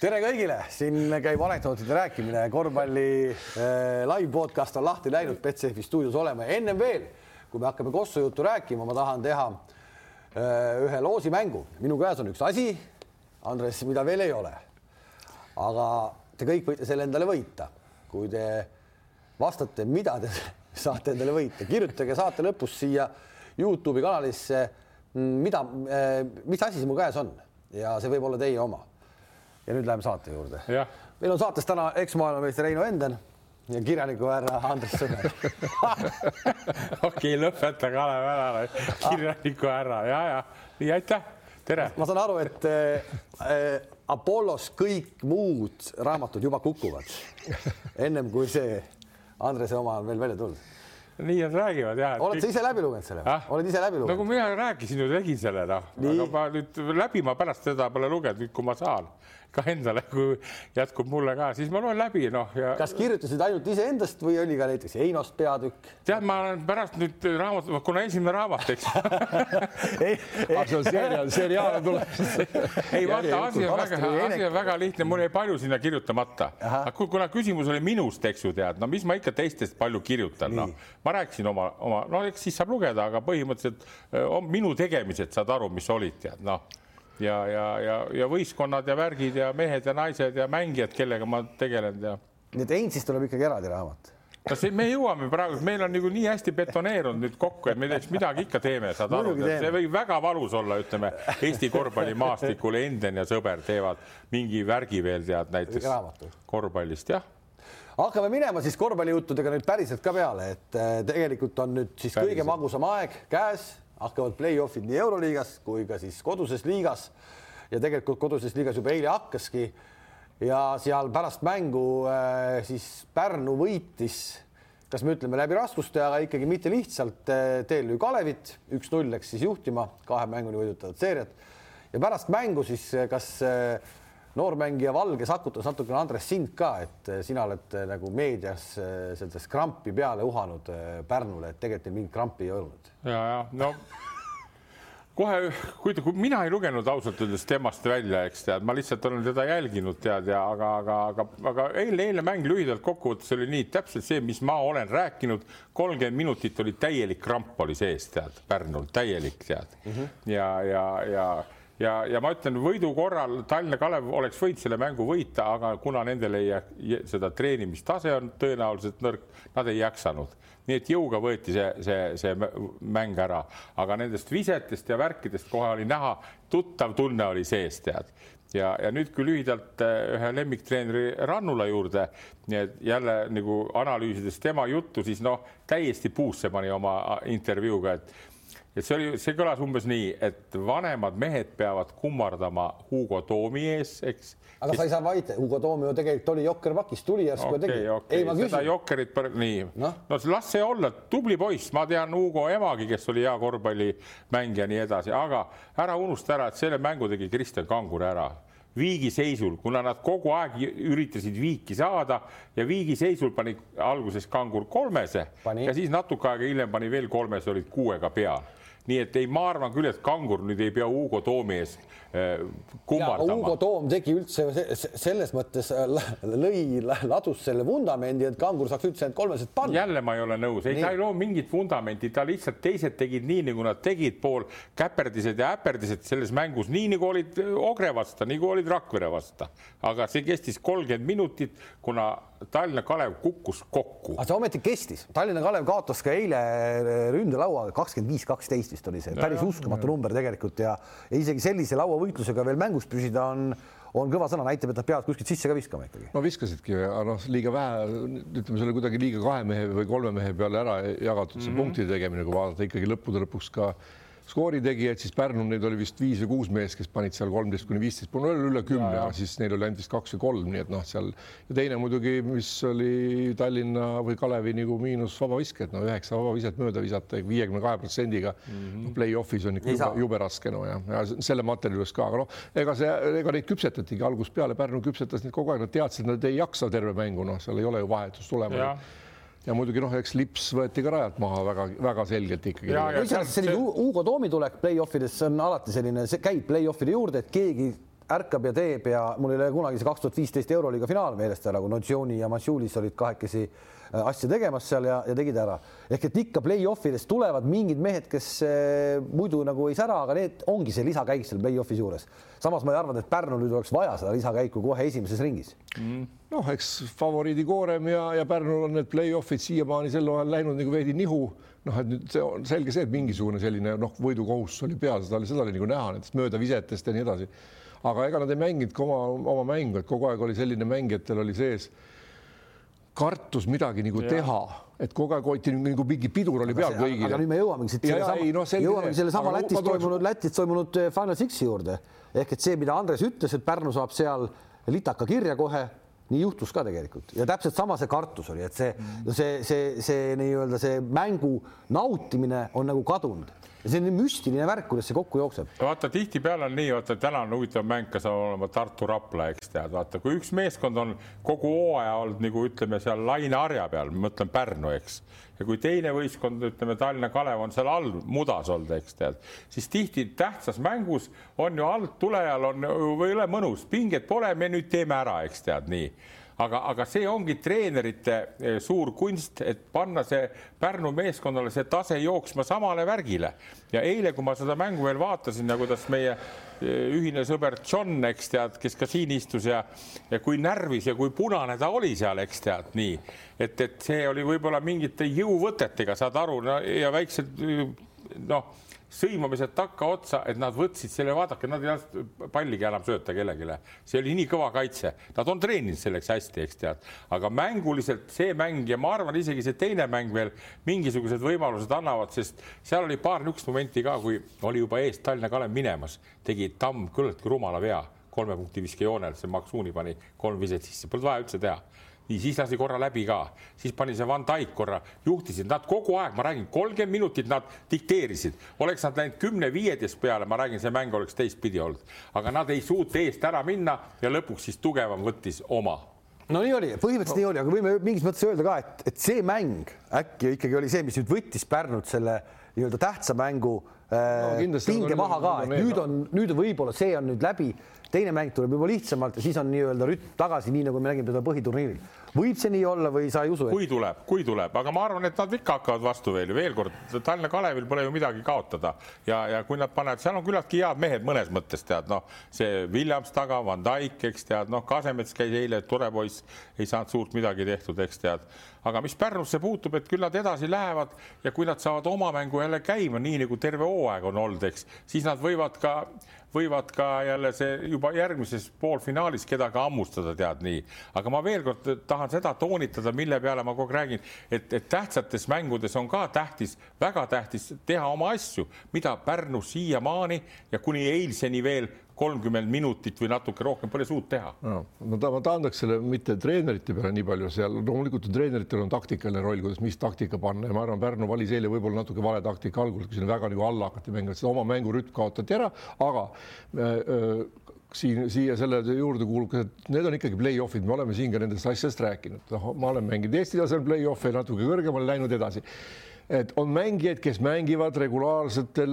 tere kõigile, siin käib anekdootide rääkimine, korvpalli äh, live podcast on lahti läinud, Betsafe stuudios oleme. ennem veel, kui me hakkame Kossu juttu rääkima, ma tahan teha äh, ühe loosimängu. minu käes on üks asi, Andres, mida veel ei ole. aga te kõik võite selle endale võita, kui te vastate, mida te saate endale võita, kirjutage saate lõpus siia Youtube'i kanalisse, mida, mis asi see mu käes on ja see võib olla teie oma. Ja nüüd läheme saate juurde. meil on saates täna eksmaailmameister Reino Enden ja kirjaniku härra Andres Sõber okei, lõpeta Kalev ära, kirjaniku härra ja, ja nii aitäh, tere. ma saan aru, et äh, Apollos kõik muud raamatud juba kukuvad ennem kui see Andrese oma on veel välja tulnud nii nad räägivad ja. oled sa ise läbi lugenud selle ah?? oled ise läbi lugenud? nagu mina rääkisin ju, tegin selle noh, aga ma nüüd läbi ma pärast seda pole lugenud, nüüd kui ma saan ka endale, kui jätkub mulle ka, siis ma loen läbi, noh ja. kas kirjutasid ainult iseendast või oli ka näiteks Einost peatükk? tead, ma olen pärast nüüd raamat, kuna esimene raamat, eks ei, ei. see on seriaal, seriaal on tulemas. ei vaata, asi on väga, asi on väga lihtne, mul jäi palju sinna kirjutamata. kuna küsimus oli minust, eks ju, tead, no mis ma ikka teistest palju kirjutan, noh, ma rääkisin oma, oma, no eks siis saab lugeda, aga põhimõtteliselt on minu tegemised, saad aru, mis olid, tead, noh ja, ja, ja, ja võistkonnad ja värgid ja mehed ja naised ja mängijad, kellega ma tegelen ja. nii et Einsist tuleb ikkagi eraldi raamat. No see, me jõuame praegu, meil on nagu nii hästi betoneerunud nüüd kokku, et me teeks midagi ikka teeme, saad aru, see võib väga valus olla, ütleme Eesti korvpallimaastikul Enden ja sõber teevad mingi värgi veel tead näiteks korvpallist, jah. Hakkame minema siis korvpallijuttudega nüüd päriselt ka peale, et äh, tegelikult on nüüd siis päriselt. kõige magusam aeg käes hakkavad play-off'id nii Euroliigas kui ka siis koduses liigas. Ja tegelikult koduses liigas juba eile hakkaski. Ja seal pärast mängu äh, siis Pärnu võitis, kas me ütleme läbi raskuste, aga ikkagi mitte lihtsalt äh, TLÜ Kalevit, üks-null läks siis juhtima kahe mänguni võidutavat seeriat ja pärast mängu siis äh, kas noormängija Valge sakutas natukene Andres sind ka, et sina oled nagu meedias sellist krampi peale uhanud Pärnule, et tegelikult neil mingit krampi ei olnud ja, ja no kohe, kui, kui mina ei lugenud ausalt öeldes temast välja, eks tead, ma lihtsalt olen teda jälginud, tead ja aga, aga, aga, aga eile, eile mäng lühidalt kokkuvõttes oli nii täpselt see, mis ma olen rääkinud, kolmkümmend minutit oli täielik kramp oli sees, tead, Pärnul täielik, tead mm -hmm. ja, ja, ja ja, ja ma ütlen, võidu korral Tallinna Kalev oleks võinud selle mängu võita, aga kuna nendel ei, seda treenimistase on tõenäoliselt nõrk, nad ei jaksanud. nii et jõuga võeti see, see, see mäng ära, aga nendest visetest ja värkidest kohe oli näha, tuttav tunne oli sees, tead ja, ja nüüd kui lühidalt eh, ühe lemmiktreeneri Rannula juurde, nii et jälle nagu analüüsides tema juttu, siis noh, täiesti puusse pani oma intervjuuga, et et see oli, see kõlas umbes nii, et vanemad mehed peavad kummardama Hugo Toomi ees, eks. aga kes... sa ei saa vaidle, Hugo Toom ju tegelikult oli jokker pakis, tuli järsku okay, ja tegi okay.. ei, ma küsin. seda jokkerit, nii no., no las see olla, tubli poiss, ma tean Hugo emagi, kes oli hea korvpallimängija, nii edasi, aga ära unusta ära, et selle mängu tegi Kristjan Kangur ära viigiseisul, kuna nad kogu aeg üritasid viiki saada ja viigiseisul pani alguses Kangur kolmese pani. ja siis natuke aega hiljem pani veel kolmese, olid kuuega peal nii et ei, ma arvan küll, et Kangur nüüd ei pea Hugo Toomi ees äh, kummardama. Hugo Toom tegi üldse selles mõttes äh, lõi, ladus selle vundamendi, et Kangur saaks üldse need kolmesed panna. jälle ma ei ole nõus, ei, ta ei loo mingit vundamenti, ta lihtsalt teised tegid nii, nagu nad tegid, pool käperdised ja äperdised selles mängus, nii nagu olid Ogre vastu, nagu olid Rakvere vastu, aga see kestis kolmkümmend minutit, kuna Tallinna Kalev kukkus kokku. aga see ometi kestis, Tallinna Kalev kaotas ka eile ründelauaga kakskümmend viis, kaksteist vist oli see, päris uskumatu number tegelikult ja, ja isegi sellise lauavõitlusega veel mängus püsida on on kõva sõna, näitab, et nad peavad kuskilt sisse ka viskama ikkagi. no viskasidki, aga noh, liiga vähe, ütleme, see oli kuidagi liiga kahe mehe või kolme mehe peale ära jagatud see mm -hmm. punktide tegemine, kui vaadata ikkagi lõppude lõpuks ka skooritegijaid, siis Pärnul neid oli vist viis või kuus meest, kes panid seal kolmteist kuni viisteist, no üle kümne, aga siis neil oli ainult vist kaks või kolm, nii et noh, seal ja teine muidugi, mis oli Tallinna või Kalevi nagu miinus vabavisked, no üheksa vabaviset mööda visata viiekümne kahe protsendiga mm -hmm. play-off'is on ikka jube, jube raske no ja, ja selle materjali juures ka, aga noh, ega see, ega neid küpsetatigi algusest peale, Pärnu küpsetas neid kogu aeg, nad teadsid, nad ei jaksa terve mängu, noh, seal ei ole ju vahetust tulema ja muidugi noh, eks lips võeti ka rajalt maha väga-väga selgelt ikkagi. iseenesest selline see... Hugo Toomi tulek play-off idesse on alati selline, see käib play-off'ide juurde, et keegi ärkab ja teeb ja mul ei ole kunagi see kaks tuhat viisteist euroliiga finaal meelest ära, kui Notsiooni ja Massiulis olid kahekesi asja tegemas seal ja, ja tegid ära. ehk et ikka play-off'ides tulevad mingid mehed, kes äh, muidu nagu ei sära, aga need ongi see lisakäik seal play-off'is juures. samas ma ei arva, et Pärnul nüüd oleks vaja seda lisakäiku kohe esimeses ringis mm.. noh, eks favoriidi koorem ja, ja Pärnul on need play-off'id siiamaani sel ajal läinud nagu veidi nihu noh, et nüüd see on selge see, et mingisugune selline noh, võidukohustus oli peal, seda oli, seda oli nagu näha nendest möödavisetest ja nii edasi. aga ega nad ei mänginud ka oma, oma mängu, et kogu aeg oli selline mängijatel oli sees kartus midagi nagu teha, et kogu aeg hoiti nagu mingi pidur oli peal kõigil. aga nüüd me jõuamegi siit selle sama, no, jõuamegi sellesama Lätis toimunud, Lätis toimunud eh, Final Sixi juurde. Ehk et see, mida Andres ütles, et Pärnu saab seal litaka kirja kohe nii juhtus ka tegelikult. Ja täpselt sama see kartus oli, et see mm., see, see, see nii-öelda see mängu nautimine on nagu kadunud ja see on müstiline värk, kuidas see kokku jookseb. vaata, tihtipeale on nii, vaata täna on huvitav mäng, kas olema Tartu-Rapla, eks tead, vaata, kui üks meeskond on kogu hooaja olnud nagu ütleme seal laineharja peal, ma mõtlen Pärnu, eks ja kui teine võistkond, ütleme Tallinna Kalev on seal all mudas olnud, eks tead, siis tihti tähtsas mängus on ju alt tulejal on või ole mõnus, pinget pole, me nüüd teeme ära, eks tead nii aga, aga see ongi treenerite eh, suur kunst, et panna see Pärnu meeskonnale see tase jooksma samale värgile. Ja eile, kui ma seda mängu veel vaatasin ja kuidas meie eh, ühine sõber John, eks tead, kes ka siin istus ja, ja kui närvis ja kui punane ta oli seal, eks tead, nii. Et, et see oli võib-olla mingite jõuvõtetega, saad aru no, ja väiksed noh sõimamised takkaotsa, et nad võtsid selle, vaadake, nad ei lasknud palligi enam sööta kellelegi. see oli nii kõva kaitse, nad on treeninud selleks hästi, eks tead, aga mänguliselt see mäng ja ma arvan, isegi see teine mäng veel mingisugused võimalused annavad, sest seal oli paar niisugust momenti ka, kui oli juba ees Tallinna Kalev minemas, tegi Tamm küllaltki rumala vea. Kolme punkti viskejoonel, see Maksuuni pani kolm viset sisse, polnud vaja üldse teha nii, siis lasi korra läbi ka, siis pani see Van Dijk korra, juhtisid nad kogu aeg, ma räägin, kolmkümmend minutit nad dikteerisid, oleks nad läinud kümne-viieteist peale, ma räägin, see mäng oleks teistpidi olnud, aga nad ei suutnud eest ära minna ja lõpuks siis tugevam võttis oma. No nii oli, põhimõtteliselt no. nii oli, aga võime mingis mõttes öelda ka, et, et see mäng äkki ikkagi oli see, mis nüüd võttis Pärnut selle nii-öelda tähtsa mängu äh, no, pinge maha ka, et nüüd on, nüüd võib-olla see on nüüd läbi teine mäng tuleb juba lihtsamalt ja siis on nii-öelda rütm tagasi, nii nagu me nägime teda põhiturniiril. võib see nii olla või sa ei usu et...? kui tuleb, kui tuleb, aga ma arvan, et nad ikka hakkavad vastu veel ja veel kord, Tallinna Kalevil pole ju midagi kaotada ja, ja kui nad panevad, seal on küllaltki head mehed mõnes mõttes tead, noh, see Williams taga, Van Dijk, eks tead, noh, Kasemets käis eile, tore poiss, ei saanud suurt midagi tehtud, eks tead aga mis Pärnusse puutub, et küll nad edasi lähevad ja kui nad saavad oma mängu jälle käima, nii nagu terve hooaeg on olnud, eks, siis nad võivad ka võivad ka jälle see juba järgmises poolfinaalis kedagi hammustada, tead nii. aga ma veel kord tahan seda toonitada, mille peale ma kogu aeg räägin, et, et tähtsates mängudes on ka tähtis, väga tähtis teha oma asju, mida Pärnu siiamaani ja kuni eilseni veel kolmkümmend minutit või natuke rohkem pole suut teha no,. ma tahan, ma taandaks selle mitte treenerite peale nii palju seal, loomulikult treeneritel on taktikaline roll, kuidas, mis taktika panna ja ma arvan, Pärnu valis eile võib-olla natuke vale taktika algul, kui sinna väga nagu alla hakati mängima, seda oma mängurütm kaotati ära, aga äh, äh, siin siia selle juurde kuulub need on ikkagi play-off'id, me oleme siin ka nendest asjadest rääkinud, noh, ma olen mänginud Eesti tasemel play-off'e natuke kõrgemale läinud edasi et on mängijaid, kes mängivad regulaarsetel,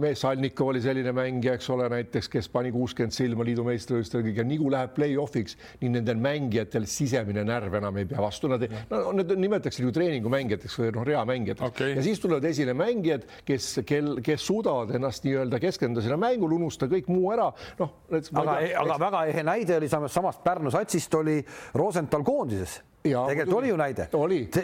me Salnikov oli selline mängija, eks ole, näiteks, kes pani kuuskümmend silma liidu meistrivõistlustel ja nii kui läheb play-off'iks, nii nendel mängijatel sisemine närv enam ei pea vastu, nad, no need nimetatakse nagu treeningumängijateks või noh, reamängijateks. Okay. ja siis tulevad esile mängijad, kes, kel, kes suudavad ennast nii-öelda keskenduda sinna mängule, unustada kõik muu ära, noh. aga, aga väga ehe näide oli samast, samast Pärnu satsist oli Rosenthal koondises tegelikult oli ju näide,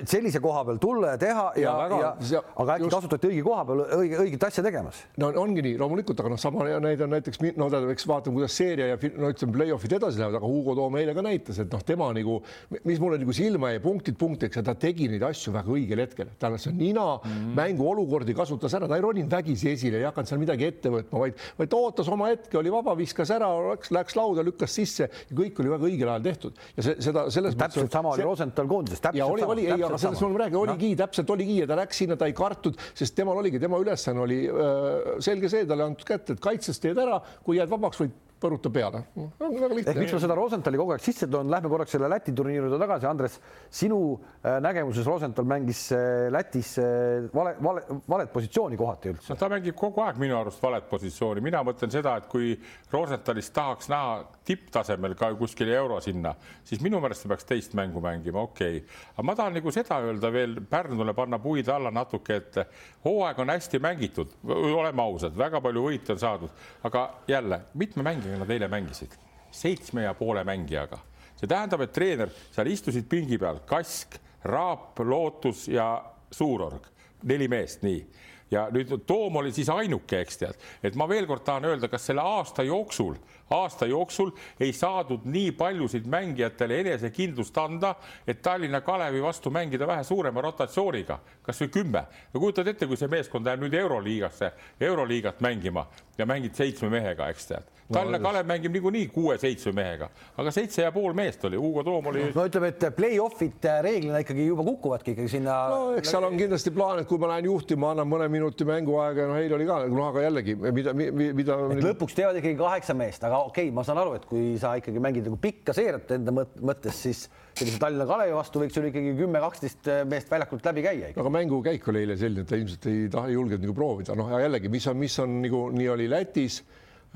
sellise koha peal tulla ja teha ja, ja, ja, ja aga äkki just... kasutati õige koha peal õige, õiget asja tegemas. no ongi nii, loomulikult, aga noh, sama näide on näiteks no tähendab, eks vaatame, kuidas seeria ja no ütleme, play-off'id edasi lähevad, aga Hugo Toom eile ka näitas, et noh, tema nagu, mis mulle nagu silma jäi, punktid punktiks ja ta tegi neid asju väga õigel hetkel, tähendab, see nina mm -hmm. mänguolukordi kasutas ära, ta ei roninud vägisi esile, ei hakanud seal midagi ette võtma, vaid, vaid ta ootas oma hetke, oli vaba, viskas ära, läks, läks lauda, lükkas sisse ja kõik oli väga õigel ajal tehtud. Ja see, seda selles täpselt mõttes, sama oli Rosenthal koondises ja oli, oli, ei, aga sellest ma räägin, oligi no. täpselt oligi ja ta läks sinna, ta ei kartnud, sest temal oligi, tema ülesanne oli äh, selge see, talle antud kätte, et kaitses teed ära, kui jääd vabaks, võid põrutab peale. No,. ehk miks ma seda Rosenthali kogu aeg sisse toon, lähme korraks selle Läti turniiri juurde tagasi, Andres, sinu äh, nägemuses Rosenthal mängis äh, Lätis äh, vale, vale, valet positsiooni kohati üldse? No,? ta mängib kogu aeg minu arust valet positsiooni, mina mõtlen seda, et kui Rosenthalist tahaks näha tipptasemel ka kuskil euro sinna, siis minu meelest ta peaks teist mängu mängima, okei. Okay.. aga ma tahan nagu seda öelda veel Pärnule panna puid alla natuke, et hooaeg on hästi mängitud, oleme ausad, väga palju võite on saadud, aga jälle mitme mängi mängijaga nad eile mängisid, seitsme ja poole mängijaga. see tähendab, et treener, seal istusid pingi peal Kask, Raap, Lootus ja Suurorg, neli meest, nii. Ja nüüd Toom oli siis ainuke, eks tead, et ma veel kord tahan öelda, kas selle aasta jooksul, aasta jooksul ei saadud nii paljusid mängijatele enesekindlust anda, et Tallinna Kalevi vastu mängida vähe suurema rotatsiooniga, kasvõi kümme. no kujutad ette, kui see meeskond läheb nüüd Euroliigasse, Euroliigat mängima ja mängid seitsme mehega, eks tead Tallinna no, Kalev mängib niikuinii kuue-seitsme mehega, aga seitse ja pool meest oli, Hugo Toom oli. no ütleme, et play-off'id äh, reeglina ikkagi juba kukuvadki ikkagi sinna. no eks seal on kindlasti plaan, et kui ma lähen juhtima, annan mõne minuti mänguaega, noh, eile oli ka, noh, aga jällegi, mida, mida. lõpuks teevad ikkagi kaheksa meest, aga okei okay,, ma saan aru, et kui sa ikkagi mängid nagu pikka seeriat enda mõttes, siis sellise Tallinna Kalevi vastu võiks sul ikkagi kümme-kaksteist meest väljakult läbi käia. aga mängukäik oli eile selline, et ta ilmselt ei taha, ei julgenud nagu proovida, noh ja jällegi, mis on, mis on nagu nii oli Lätis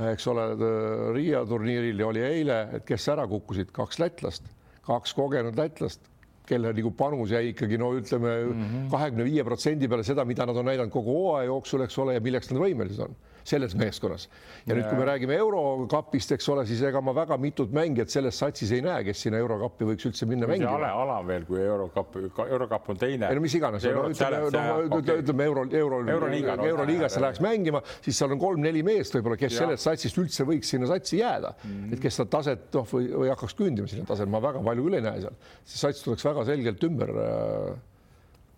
eks ole, Riia turniiril oli eile, et kes ära kukkusid, kaks lätlast, kaks kogenud lätlast, kelle nagu panus jäi ikkagi no ütleme mhm. kahekümne viie protsendi peale seda, mida nad on näidanud kogu hooaja jooksul, eks ole, ja milleks nad võimelised on selles meeskonnas. ja nüüd, kui me räägime eurokapist, eks ole, siis ega ma väga mitut mängijat selles satsis ei näe, kes sinna eurokappi võiks üldse minna mängima. Ale ala veel, kui eurokapp, eurokapp on teine. ei no mis iganes, no, ütleme, no, okay. ütleme euro, euro, euroliigasse euro euro läheks mängima, siis seal on kolm-neli meest võib-olla, kes ja. sellest satsist üldse võiks sinna satsi jääda mm, -hmm. et kes seda taset noh, või, või hakkaks küündima sinna tasemel, ma väga palju küll ei näe seal, see sats tuleks väga selgelt ümber äh,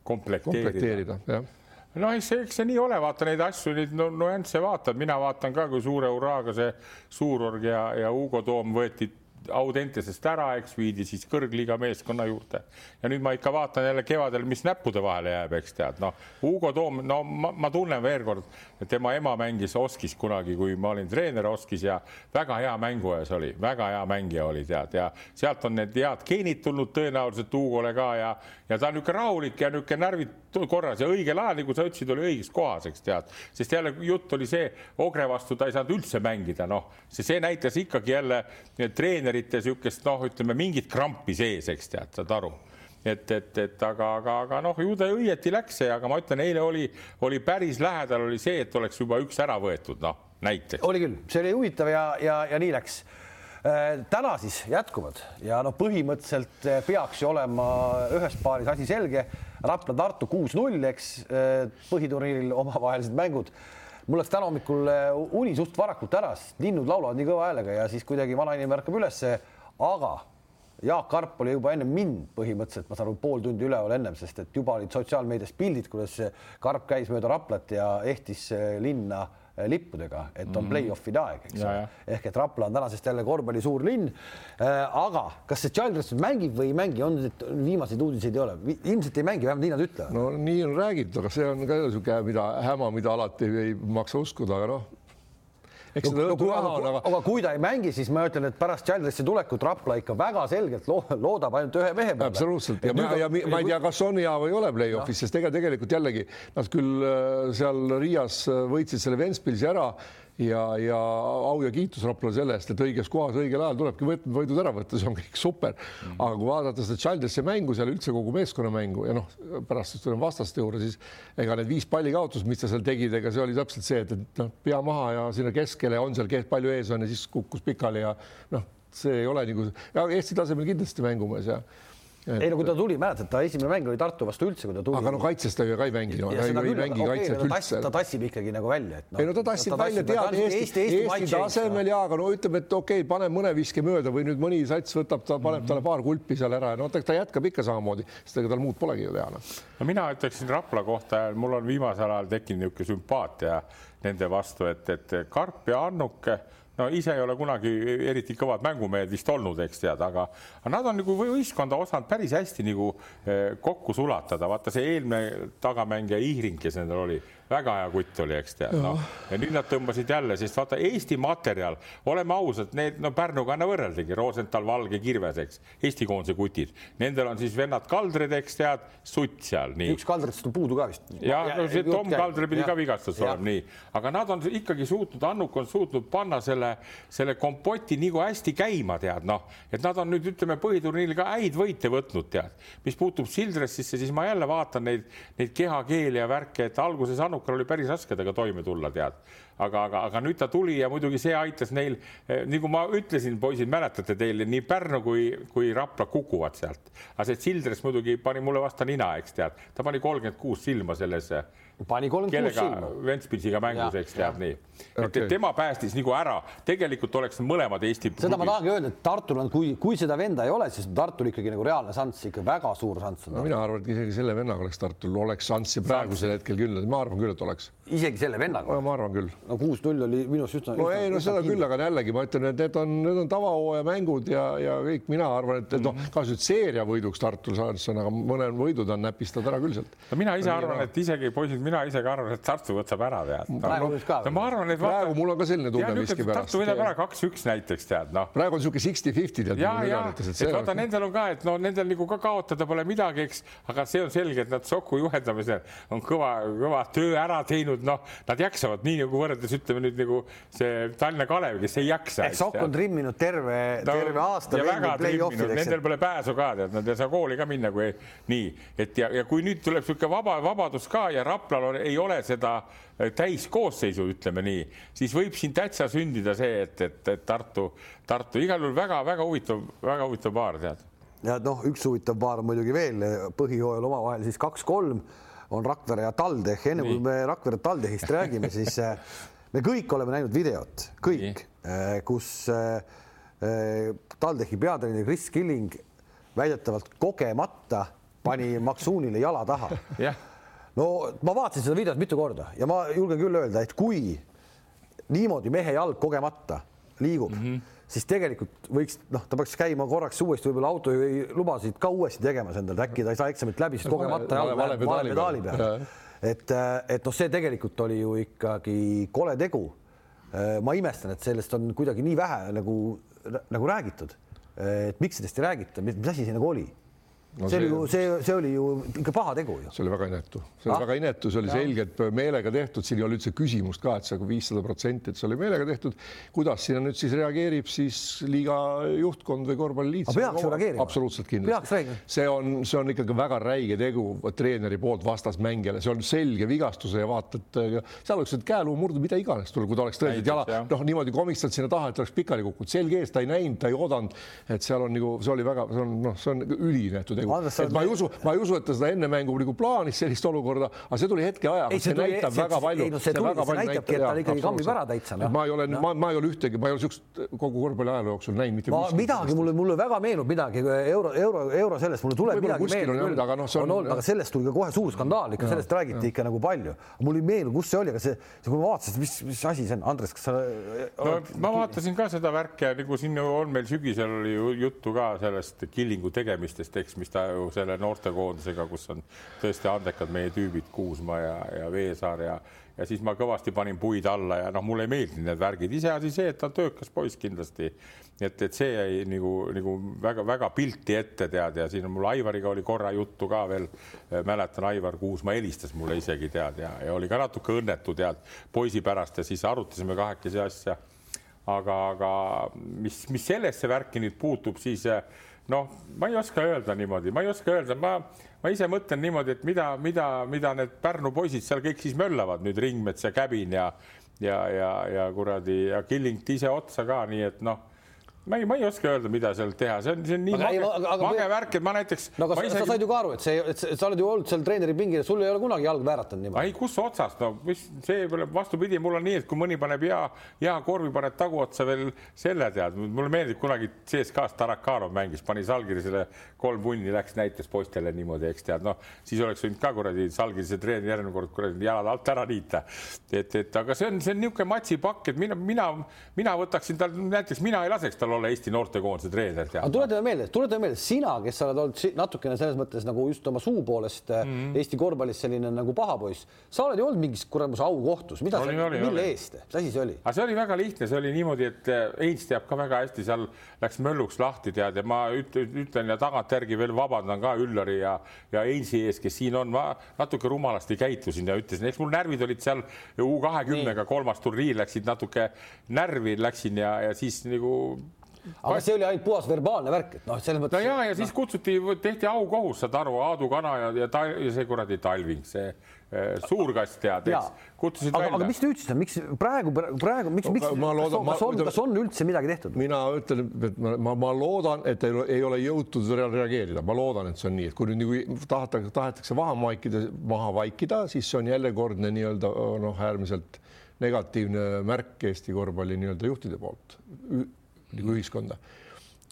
komplekteerida, komplekteerida, jah no eks see, eks see nii ole, vaata neid asju, neid nüansse vaatad, mina vaatan ka, kui suure hurraaga see Suurorg ja, ja Hugo Toom võeti Audentesest ära, eks viidi siis kõrgliiga meeskonna juurde. Ja nüüd ma ikka vaatan jälle kevadel, mis näppude vahele jääb, eks tead, noh, Hugo Toom, no ma, ma tunnen veel kord, tema ema mängis Oskis kunagi, kui ma olin treener Oskis ja väga hea mänguajas oli, väga hea mängija oli, tead, ja sealt on need head geenid tulnud tõenäoliselt Hugole ka ja, ja ta on niisugune rahulik ja niisugune närvid korras ja õigel ajal, nagu sa ütlesid, oli õiges kohas, eks tead, sest jälle jutt oli see, Ogre vastu ta ei saanud üldse mängida, noh, see, see näitas ikkagi jälle treenerite niisugust noh, ütleme mingit krampi sees, eks tead, saad aru et, et, et aga, aga, aga noh, ju ta õieti läks see, aga ma ütlen, eile oli, oli päris lähedal oli see, et oleks juba üks ära võetud, noh näiteks. oli küll, see oli huvitav ja, ja, ja nii läks äh, täna siis jätkuvad ja noh, põhimõtteliselt äh, peaks ju olema ühes paaris asi selge. Rapla-Tartu kuus-null, eks äh, põhiturniiril omavahelised mängud. Mul läks täna hommikul uni suht varakult ära, sest linnud laulavad nii kõva häälega ja siis kuidagi vanainimene ärkab ülesse, aga Jaak Arp oli juba enne mind põhimõtteliselt, ma saan aru, pool tundi üleval ennem, sest et juba olid sotsiaalmeedias pildid, kuidas Karp käis mööda Raplat ja ehtis linna. äh, lippudega, et on mm -hmm. play-off'ide aeg, eks ole. ehk et Rapla on tänasest jälle korvpalli suur linn. Äh, aga kas see Childress mängib või ei mängi, on viimaseid uudiseid ei ole, ilmselt ei mängi, vähemalt nii nad ütlevad. no nii on räägitud, aga see on ka niisugune, mida häma, mida alati ei maksa uskuda, aga noh eks seda õhtu näha on, aga. aga kui ta ei mängi, siis ma ütlen, et pärast Childressi tulekut Rapla ikka väga selgelt loodab ainult ühe mehe peale. absoluutselt ja, ja, ja ma ei tea, kas on hea või ei ole play-off'is, sest ega tegelikult jällegi nad küll äh, seal Riias äh, võitsid selle Ventspilsi ära ja, ja au ja kiitus Raplale selle eest, et õiges kohas õigel ajal tulebki võidud ära võtta, see on kõik super. Mm.. aga kui vaadata seda Childressi mängu seal üldse kogu meeskonna mängu ja noh, pärast siis tuleme vastaste juurde, siis ega need viis pallikaotust, mis sa seal tegid, ega see oli täpselt see, et, et noh, pea maha ja sinna keskele on seal palju ees on ja siis kukkus pikali ja noh, see ei ole nagu, Eesti tasemel kindlasti mängumees ja ei no kui ta tuli, mäletad, ta esimene mäng oli Tartu vastu üldse, kui ta tuli. aga no kaitses ta ju ka ei mängi no,, ta ei, ei mängi okay, kaitset no, üldse. ta tassib ikkagi nagu välja, et no,. ei no ta tassib ta välja, tead Eesti, Eesti, Eesti, Eesti tasemel ja, aga no ütleme, et okei okay,, pane mõne viske mööda või nüüd mõni sats võtab, ta paneb mm -hmm. talle paar kulpi seal ära ja no ta, ta jätkab ikka samamoodi, sest ega tal muud polegi ju teha no.. no mina ütleksin Rapla kohta, mul on viimasel ajal tekkinud niisugune sümpaatia nende vastu, et, et Karp ja Annuke no ise ei ole kunagi eriti kõvad mängumehed vist olnud, eks tead, aga, nad on nagu võistkonda osanud päris hästi nagu eh, kokku sulatada, vaata see eelmine tagamängija Ihring, kes nendel oli, väga hea kutt oli, eks tead, noh. ja nüüd nad tõmbasid jälle, sest vaata Eesti materjal, oleme ausad, need no Pärnuga on võrreldagi, Rosenthal, Valge, Kirves, eks, Eesti koondise kutid. Nendel on siis vennad Kaldrid, eks tead, sutt seal, nii. üks Kaldritest on puudu ka vist. ja no see Tom Kaldri pidi ka vigastus olema, nii, aga nad on ikkagi suutnud, Annuk on suutnud panna selle, selle kompoti nagu hästi käima, tead, noh, et nad on nüüd ütleme põhiturniiril ka häid võite võtnud, tead. mis puutub Sildressisse, siis ma jälle vaatan neid, neid kehakeeli ja värke, et alguses Annukal oli päris raske temaga toime tulla, tead aga, aga, aga nüüd ta tuli ja muidugi see aitas neil, nagu ma ütlesin, poisid, mäletate teil nii Pärnu kui, kui Rapla kukuvad sealt. aga see Sildres muidugi pani mulle vastu nina, eks tead, ta pani kolmkümmend kuus silma selles pani kolmkümmend kuus silma. Ventspilsiga mängus, eks teab nii. et okay., tema päästis nagu ära, tegelikult oleks mõlemad Eesti. seda ma tahangi öelda, et Tartul on, kui, kui seda venda ei ole, siis Tartul ikkagi nagu reaalne šanss, ikka väga suur šanss on no,. mina arvan, et isegi selle vennaga oleks Tartul oleks šanssi praegusel hetkel küll, ma arvan küll, et oleks. Isegi selle vennaga? ma arvan küll. no kuus-null oli minu arust üsna. no ei, no seda küll, aga jällegi ma ütlen, et need on, need on tavahooaja mängud ja, ja kõik, mina arvan, et, et noh, kas nüüd seeria võiduks Tartul šanss on, aga mõned võidud on näpistad ära küll sealt. no mina ise arvan, et isegi poisid, mina ise ka arvan, et Tartu võtab ära, tead. praegu no, ka. no ma arvan, et vaata, praegu mul on ka selline tunne miskipärast. Tartu võidab ära kaks-üks näiteks, tead, noh. praegu on niisugune sixty-fifty, tead. ja, ja, et vaata, nendel on ka, et no nendel nagu ka kaotada pole midagi, eks, aga see on selge, et nad Soku juhendamisel on kõva, kõva töö ära teinud, noh, nad jaksavad nii nagu võrreldes ütleme nüüd nagu see Tallinna Kalev, kes ei jaksa. Sokk on trimminud terve no,, terve aasta. Nendel pole pääsu ka, tead, nad ei saa kooli ka minna, kui nii, et ja, ja kui nüüd tuleb niisugune vaba, vabadus ka ja Raplal on, ei ole seda äh, täiskoosseisu, ütleme nii, siis võib siin täitsa sündida see, et, et, et Tartu, Tartu igal juhul väga-väga huvitav, väga huvitav paar, tead. ja noh, üks huvitav paar muidugi veel põhijooajal omavahel siis kaks-kolm on Rakvere ja TalTech, enne kui me Rakvere TalTechist räägime, siis äh, me kõik oleme näinud videot, kõik, äh, kus TalTechi peatreener Kris Killing väidetavalt kogemata pani Maksuunile jala taha. Yeah no ma vaatasin seda videot mitu korda ja ma julgen küll öelda, et kui niimoodi mehe jalg kogemata liigub mm, -hmm. Siis tegelikult võiks noh, ta peaks käima korraks uuesti võib-olla autolubasid ka uuesti tegemas endale, äkki ta ei saa eksamit läbi, sest kogemata jalg läheb vale pedaali peale. et, et noh, see tegelikult oli ju ikkagi kole tegu. ma imestan, et sellest on kuidagi nii vähe nagu, nagu räägitud. et miks sellest ei räägita, mis asi see nagu oli no see oli ju, see, see oli ju ikka paha tegu ju. see oli väga inetu, see oli ah? väga inetu, see oli ja. selgelt meelega tehtud, siin ei ole üldse küsimust ka, et see on viissada protsenti, et see oli meelega tehtud. kuidas sinna nüüd siis reageerib siis liiga juhtkond või korvpalliliit? peaks ju reageerima. absoluutselt kindlasti. see on, see on ikkagi väga räige tegu treeneri poolt vastasmängijale, see on selge vigastuse ja vaata, et seal oleks nüüd käeluu murdu, mida iganes tuleb, kui ta oleks tõeliselt jala, noh, niimoodi komistanud sinna taha, et oleks pikali kukkunud, selg ees, ta ei näinud, ta ei oodanud, et seal on nagu, see oli väga, see on noh, see on üliinetu tegu. Et ma ei usu, ma ei usu, et ta seda enne mängu nagu plaanis sellist olukorda, aga see tuli hetke ajaga. see, see näitab see, väga palju. ei no see, tuli, see näitabki, et ta ikkagi kammib ära täitsa no.. ma ei ole no., ma, ma ei ole ühtegi, ma ei ole siukest kogu korvpalli ajaloo jooksul näinud mitte kuskil. midagi mulle, mulle väga meenub midagi euro, euro, euro sellest, mulle tuleb midagi meelde. aga noh, see on, on, aga sellest tuli ka kohe suur skandaal, ikka sellest räägiti ikka nagu palju. mul ei meenu, kus see oli, aga see, kui ma vaatasin, mis, mis asi see on, Andres, kas sa? no ma vaatasin ka seda värki ja nagu siin on meil sügisel oli juttu ka sellest Killingu tegemistest, eks, mis ta ju selle noortekoondisega, kus on tõesti andekad meie tüübid, Kuusma ja, ja Veesaar ja ja siis ma kõvasti panin puid alla ja noh, mulle ei meeldinud need värgid, iseasi see, et ta on töökas poiss kindlasti. et, et see jäi nagu, nagu väga-väga pilti ette tead ja siin on mul Aivariga oli korra juttu ka veel. mäletan, Aivar Kuusma helistas mulle isegi tead ja, ja oli ka natuke õnnetu tead poisi pärast ja siis arutasime kahekesi asja. aga, aga mis, mis sellesse värki nüüd puutub, siis noh, ma ei oska öelda niimoodi, ma ei oska öelda, ma, ma ise mõtlen niimoodi, et mida, mida, mida need Pärnu poisid seal kõik siis möllavad nüüd Ringmets ja Käbin ja ja, ja, ja kuradi ja Killing ise otsa ka, nii et noh ma ei, ma ei oska öelda, mida seal teha, see on, see on nii aga, mage, aga, aga, mage värk, et ma näiteks. no aga sa, isegi... sa said ju ka aru, et see, et sa oled ju olnud seal treeneri pingil, sul ei ole kunagi jalg vääratanud niimoodi. ei, kus otsast, no mis see vastupidi, mul on nii, et kui mõni paneb hea, hea korvi, paned taguotsa veel selle tead, mulle meeldib kunagi CSKA-s Tarakanov mängis, pani Salgirisele kolm punni, läks näitas poistele niimoodi, eks tead, noh, siis oleks võinud ka kuradi Salgirise treener järgmine kord kuradi jalad alt ära niita. et, et aga see on, see on niisugune matsipakk, et mina, mina, mina võtaksin tal näiteks, mina ei laseks tal tal olla Eesti noortekoondise treener. aga tuletame meelde, tuletame meelde, sina, kes sa oled olnud natukene selles mõttes nagu just oma suu poolest mm -hmm. Eesti korvpallis selline nagu paha poiss, sa oled ju olnud mingis kuramuse aukohtus, mida oli, sa, mille oli. eest, mis asi see oli? aga see oli väga lihtne, see oli niimoodi, et Heinz teab ka väga hästi, seal läks mölluks lahti, tead, ja ma ütlen ja tagantjärgi veel vabandan ka Üllari ja, ja Heinzi ees, kes siin on, ma natuke rumalasti käitusin ja ütlesin, eks mul närvid olid seal U kahekümnega kolmas turniir läksid natuke närvi läksin ja, ja siis nagu aga see oli ainult puhas verbaalne värk, et noh, selles mõttes. no ja, ja siis no. kutsuti, tehti aukohus, saad aru, Aadu Kana ja, ja, ta, ja see kuradi Talving, see äh, suurkast tead, eks, kutsusid aga, välja. aga mis nüüd siis on, miks praegu, praegu, miks, miks, kas, kas on, kas on üldse midagi tehtud? mina ütlen, et ma, ma, ma loodan, et ei, ei ole jõutud reageerida, ma loodan, et see on nii, et kui nüüd nagu tahetakse, tahetakse maha vaikida, maha vaikida, siis see on jällekordne nii-öelda noh, äärmiselt negatiivne märk Eesti korvpalli nii-öelda juhtide poolt nagu ühiskonda.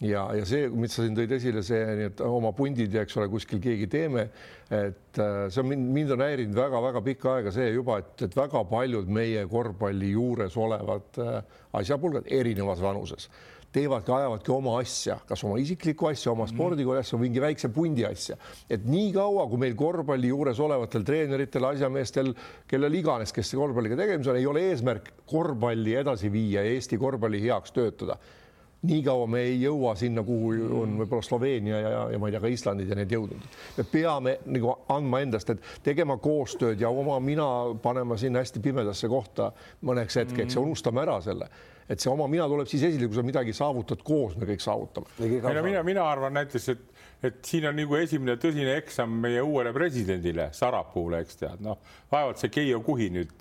ja, ja see, mis sa siin tõid esile, see, nii et oma pundid ja eks ole, kuskil keegi teeme, et äh, see on mind, mind on häirinud väga-väga pikka aega see juba, et, et väga paljud meie korvpalli juures olevad äh, asjapulgad erinevas vanuses teevadki, ajavadki oma asja, kas oma isiklikku asja, oma spordikooli asja, mingi väikse pundi asja. et niikaua, kui meil korvpalli juures olevatel treeneritel, asjameestel, kellel iganes, kes korvpalliga tegemisel, ei ole eesmärk korvpalli edasi viia Eesti korvpalli heaks töötada niikaua me ei jõua sinna, kuhu on võib-olla Sloveenia ja, ja, ja ma ei tea, ka Islandid ja need jõudnud. me peame nagu andma endast, et tegema koostööd ja oma mina panema sinna hästi pimedasse kohta mõneks hetkeks mm -hmm. ja unustame ära selle et see oma mina tuleb siis esile, kui sa midagi saavutad koos, me kõik saavutame. ei no mina, mina arvan näiteks, et, et siin on nagu esimene tõsine eksam meie uuele presidendile, Sarapuule, eks tead, noh, vaevalt see Keijo Kuhi nüüd,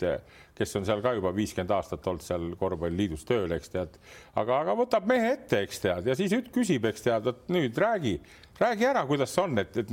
kes on seal ka juba viiskümmend aastat olnud seal korvpalliliidus tööl, eks tead, aga, aga võtab mehe ette, eks tead, ja siis küsib, eks tead, et nüüd räägi räägi ära, kuidas see on, et, et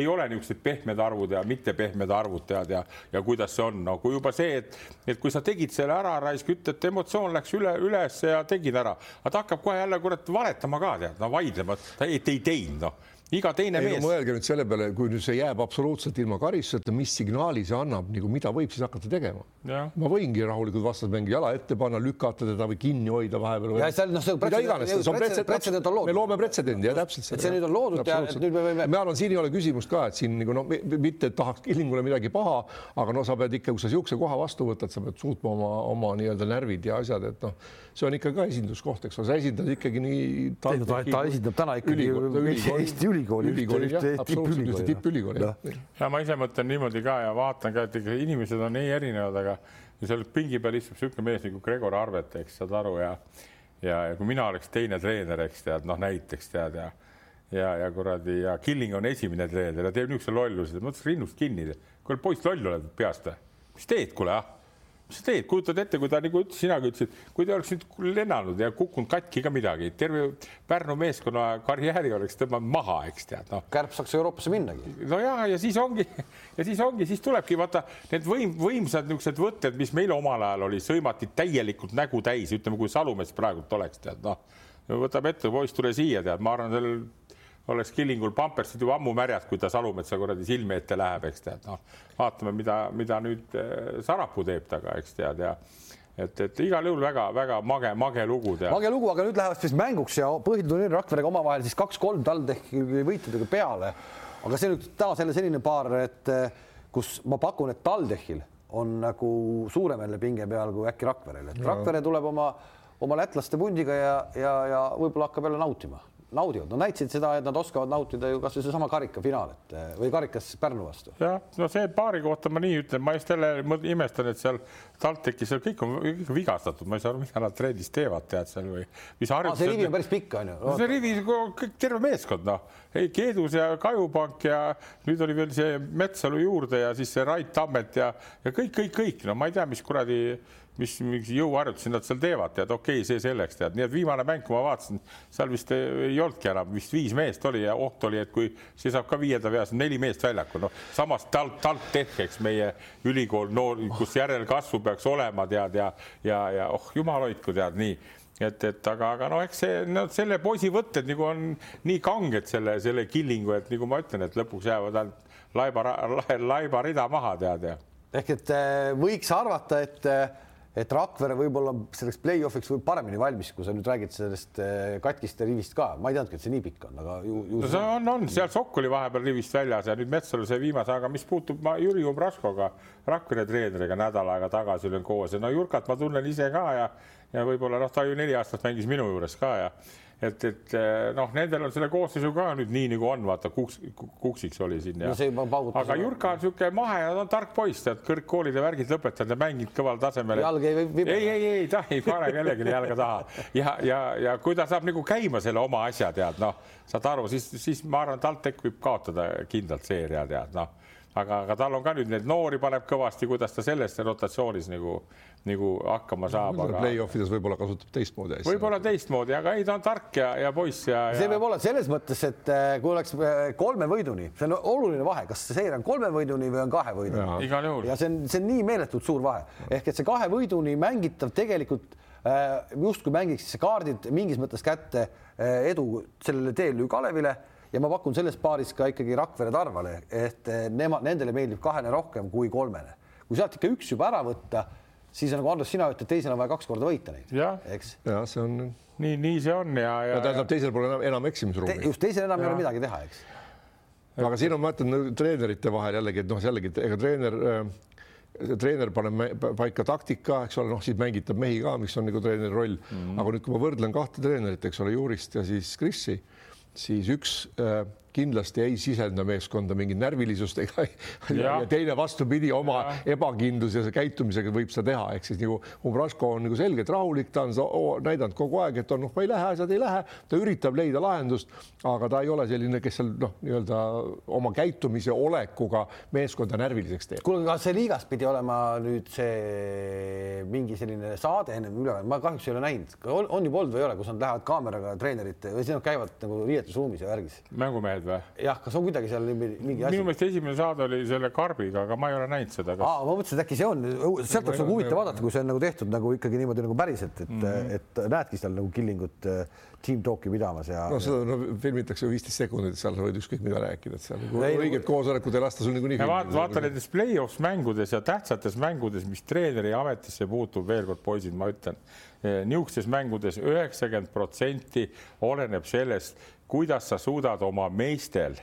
ei ole niisugused pehmed arvud ja mitte pehmed arvud tead ja, ja kuidas see on, no kui juba see, et, et kui sa tegid selle ära, raisk, ütled, emotsioon läks üle, üles ja tegid ära, aga ta hakkab kohe jälle kurat valetama ka tead, no vaidlema, ta ei, ei teinud, noh iga teine ei, mees no,. mõelge nüüd selle peale, kui nüüd see jääb absoluutselt ilma karistuseta, mis signaali see annab, nagu mida võib siis hakata tegema? ma võingi rahulikult vastasmängi jala ette panna, lükata teda või kinni hoida vahepeal. ja seal noh, see on pretsedent on loodud. me loome pretsedendi ja täpselt. et see nüüd on loodud ja nüüd me võime. ma arvan, siin ei ole küsimust ka, et siin nagu noh, mitte et tahaks Killingule midagi paha, aga no sa pead ikka, kui sa niisuguse koha vastu võtad, sa pead suutma oma, oma nii-öelda närvid ja asjad, et noh, see on ikka ka esinduskoht, eks ole, sa esindad ikkagi nii. ta esindab täna ikkagi Eesti ülikooli, ülikooli, jah, absoluutselt ühte tippülikooli. ja ma ise mõtlen niimoodi ka ja vaatan ka, et ikka inimesed on nii erinevad, aga ja seal pingi peal istub niisugune mees nagu Gregor Arvet, eks saad aru ja ja, ja kui mina oleks teine treener, eks tead, noh näiteks tead ja ja, ja kuradi ja Killing on esimene treener ja teeb niisuguse lolluse, mõtlesin rinnust kinni. kuule, poiss, loll oled peast või? mis teed, kuule ah mis sa teed, kujutad ette, kui ta nagu sinagi ütlesid, kui ta oleks nüüd lennanud ja kukkunud katki ka midagi, terve Pärnu meeskonna karjääri oleks tõmmanud maha, eks tead noh. Kärp saaks Euroopasse minnagi. no ja, ja siis ongi ja siis ongi, siis tulebki vaata need võim, võimsad niisugused võtted, mis meil omal ajal oli, sõimati täielikult nägu täis, ütleme, kui Salumets praegult oleks tead noh, võtab ette, poiss, tule siia, tead, ma arvan, sellel oleks Killingul pampersid juba ammu märjad, kui ta Salumetsa kuradi silme ette läheb, eks tead, noh, vaatame, mida, mida nüüd eh, Sarapuu teeb taga, eks tead ja et, et igal juhul väga-väga mage, mage lugu tead. mage lugu, aga nüüd lähevad siis mänguks ja põhiturniir Rakverega omavahel siis kaks-kolm TalTechi võitudega peale. aga see nüüd taas jälle selline paar, et eh, kus ma pakun, et TalTechil on nagu suurem jälle pinge peal kui äkki Rakverel, et Rakvere tuleb oma, oma lätlaste pundiga ja, ja, ja võib-olla hakkab jälle nautima naudivad, nad näitasid seda, et nad oskavad nautida ju kasvõi seesama karikafinaal, et eh, või karikas Pärnu vastu. jah, no see paari kohta ma nii ütlen, ma just jälle imestan, et seal TalTechis seal kõik on, kõik on vigastatud, ma ei saa aru, mida nad trennis teevad, tead seal või mis harjutused. see rivi on päris pikk, on ju no,. see rivi, kõik terve meeskond, noh, ei Keedus ja Kajupank ja nüüd oli veel see Metsalu juurde ja siis see Rait Tammet ja, ja kõik, kõik, kõik, no ma ei tea, mis kuradi mis mingi jõuharjutusi nad seal teevad, tead, okei okay,, see selleks, tead, nii et viimane mäng, kui ma vaatasin, seal vist ei olnudki enam, vist viis meest oli ja oht oli, et kui see saab ka viienda peas, neli meest väljakul, noh, samas talt, talt tehkeks meie ülikool noor, kus järelkasvu peaks olema, tead, ja, ja, ja oh jumal hoidku, tead nii et, et aga, aga noh, eks see no, selle poisi võtted nagu on nii kanged selle, selle killingu, et nagu ma ütlen, et lõpuks jäävad ainult laiba, laiba rida maha, tead ja. ehk et äh, võiks arvata, et äh, et Rakvere võib-olla selleks play-off'iks võib paremini valmis, kui sa nüüd räägid sellest eh, katkiste rivist ka, ma ei teadnudki, et see nii pikk on, aga ju, ju. no see on, on seal Sokk oli vahepeal rivist väljas ja nüüd Metsalu see viimase, aga mis puutub ma Jüri Umbraskoga, Rakvere treeneriga nädal aega tagasi olin koos ja no Jurkat ma tunnen ise ka ja, ja võib-olla noh, ta ju neli aastat mängis minu juures ka ja et, et eh, noh, nendel on selle koosseisu ka nüüd nii nagu on, vaata kuks, kuksiks oli siin ja no. aga Jurka on niisugune mahe ja ta on tark poiss, tead kõrgkoolide värgid lõpetanud ja mänginud kõval tasemel. jalg ei või. ei, ei, ei, ta ei pane kellelegi jalga taha ja, ja, ja kui ta saab nagu käima selle oma asja, tead noh, saad aru, siis, siis ma arvan, TalTech võib kaotada kindlalt seeria, tead noh aga, aga tal on ka nüüd neid noori paneb kõvasti, kuidas ta selles rotatsioonis nagu, nagu hakkama saab. Aga... Play-offides võib-olla kasutab teistmoodi asja. võib-olla teistmoodi, aga ei, ta on tark ja, ja poiss ja, ja.... see võib olla selles mõttes, et äh, kui oleks äh, kolme võiduni, see on oluline vahe, kas see seire on kolme võiduni või on kahe võiduni. igal juhul. ja see on, see on nii meeletult suur vahe, ehk et see kahe võiduni mängitav tegelikult äh, justkui mängiks kaardid mingis mõttes kätte edu sellele teel ju Kalevile ja ma pakun selles paaris ka ikkagi Rakvere Tarvale, et nemad, nendele meeldib kahene rohkem kui kolmene. kui sealt ikka üks juba ära võtta, siis nagu Andres, sina ütled, teisel on vaja kaks korda võita neid, eks. ja see on. nii, nii see on ja, ja. tähendab, teisel pole enam, enam eksimisruumi Te,. just teisel enam ja. ei ole midagi teha, eks. aga siin on, ma ütlen treenerite vahel jällegi, et noh, jällegi ega treener äh, treener paneb paika taktika, eks ole, noh, siis mängitab mehi ka, mis on nagu treeneri roll mm. -hmm. aga nüüd, kui ma võrdlen kahte treenerit, eks ole, Jurist ja siis Krissi siis üks äh, kindlasti ei sisenda meeskonda mingit närvilisust ega ja. ja teine vastupidi, oma ja. ebakindluse käitumisega võib seda teha, ehk siis nagu Umbrasko on nagu selgelt rahulik, ta on näidanud kogu aeg, et on noh, ma ei lähe, asjad ei lähe, ta üritab leida lahendust, aga ta ei ole selline, kes seal noh, nii-öelda oma käitumise olekuga meeskonda närviliseks teeb. kuule, kas see liigas pidi olema nüüd see mingi selline saade ennem üleval, ma kahjuks ei ole näinud, on juba olnud või ei ole, kus nad lähevad kaameraga treenerite või siis nad käivad nagu riietusruumis ja värgis? mängumehed või? jah, kas on kuidagi seal mingi asi? minu meelest esimene saade oli selle Karbiga, aga ma ei ole näinud seda kas.... ma mõtlesin, et äkki see on, sealt oleks nagu huvitav vaadata, kui see on nagu tehtud nagu ikkagi niimoodi nagu päriselt, et mm, -hmm. et näedki seal nagu Killingut äh, team talk'i pidamas ja. no seda no, filmitakse viisteist sekundit, seal sa võid ükskõik mida rääkida, et seal nagu õiget koosolekut ei lasta sul niikuinii. vaata, vaata nendes play-offs mängudes ja tähtsates mängudes, mis treeneri ametisse puutub, veel kord poisid, ma ütlen, eh, niisugustes mängudes üheksakümmend protsenti oleneb sellest kuidas sa suudad oma meestel,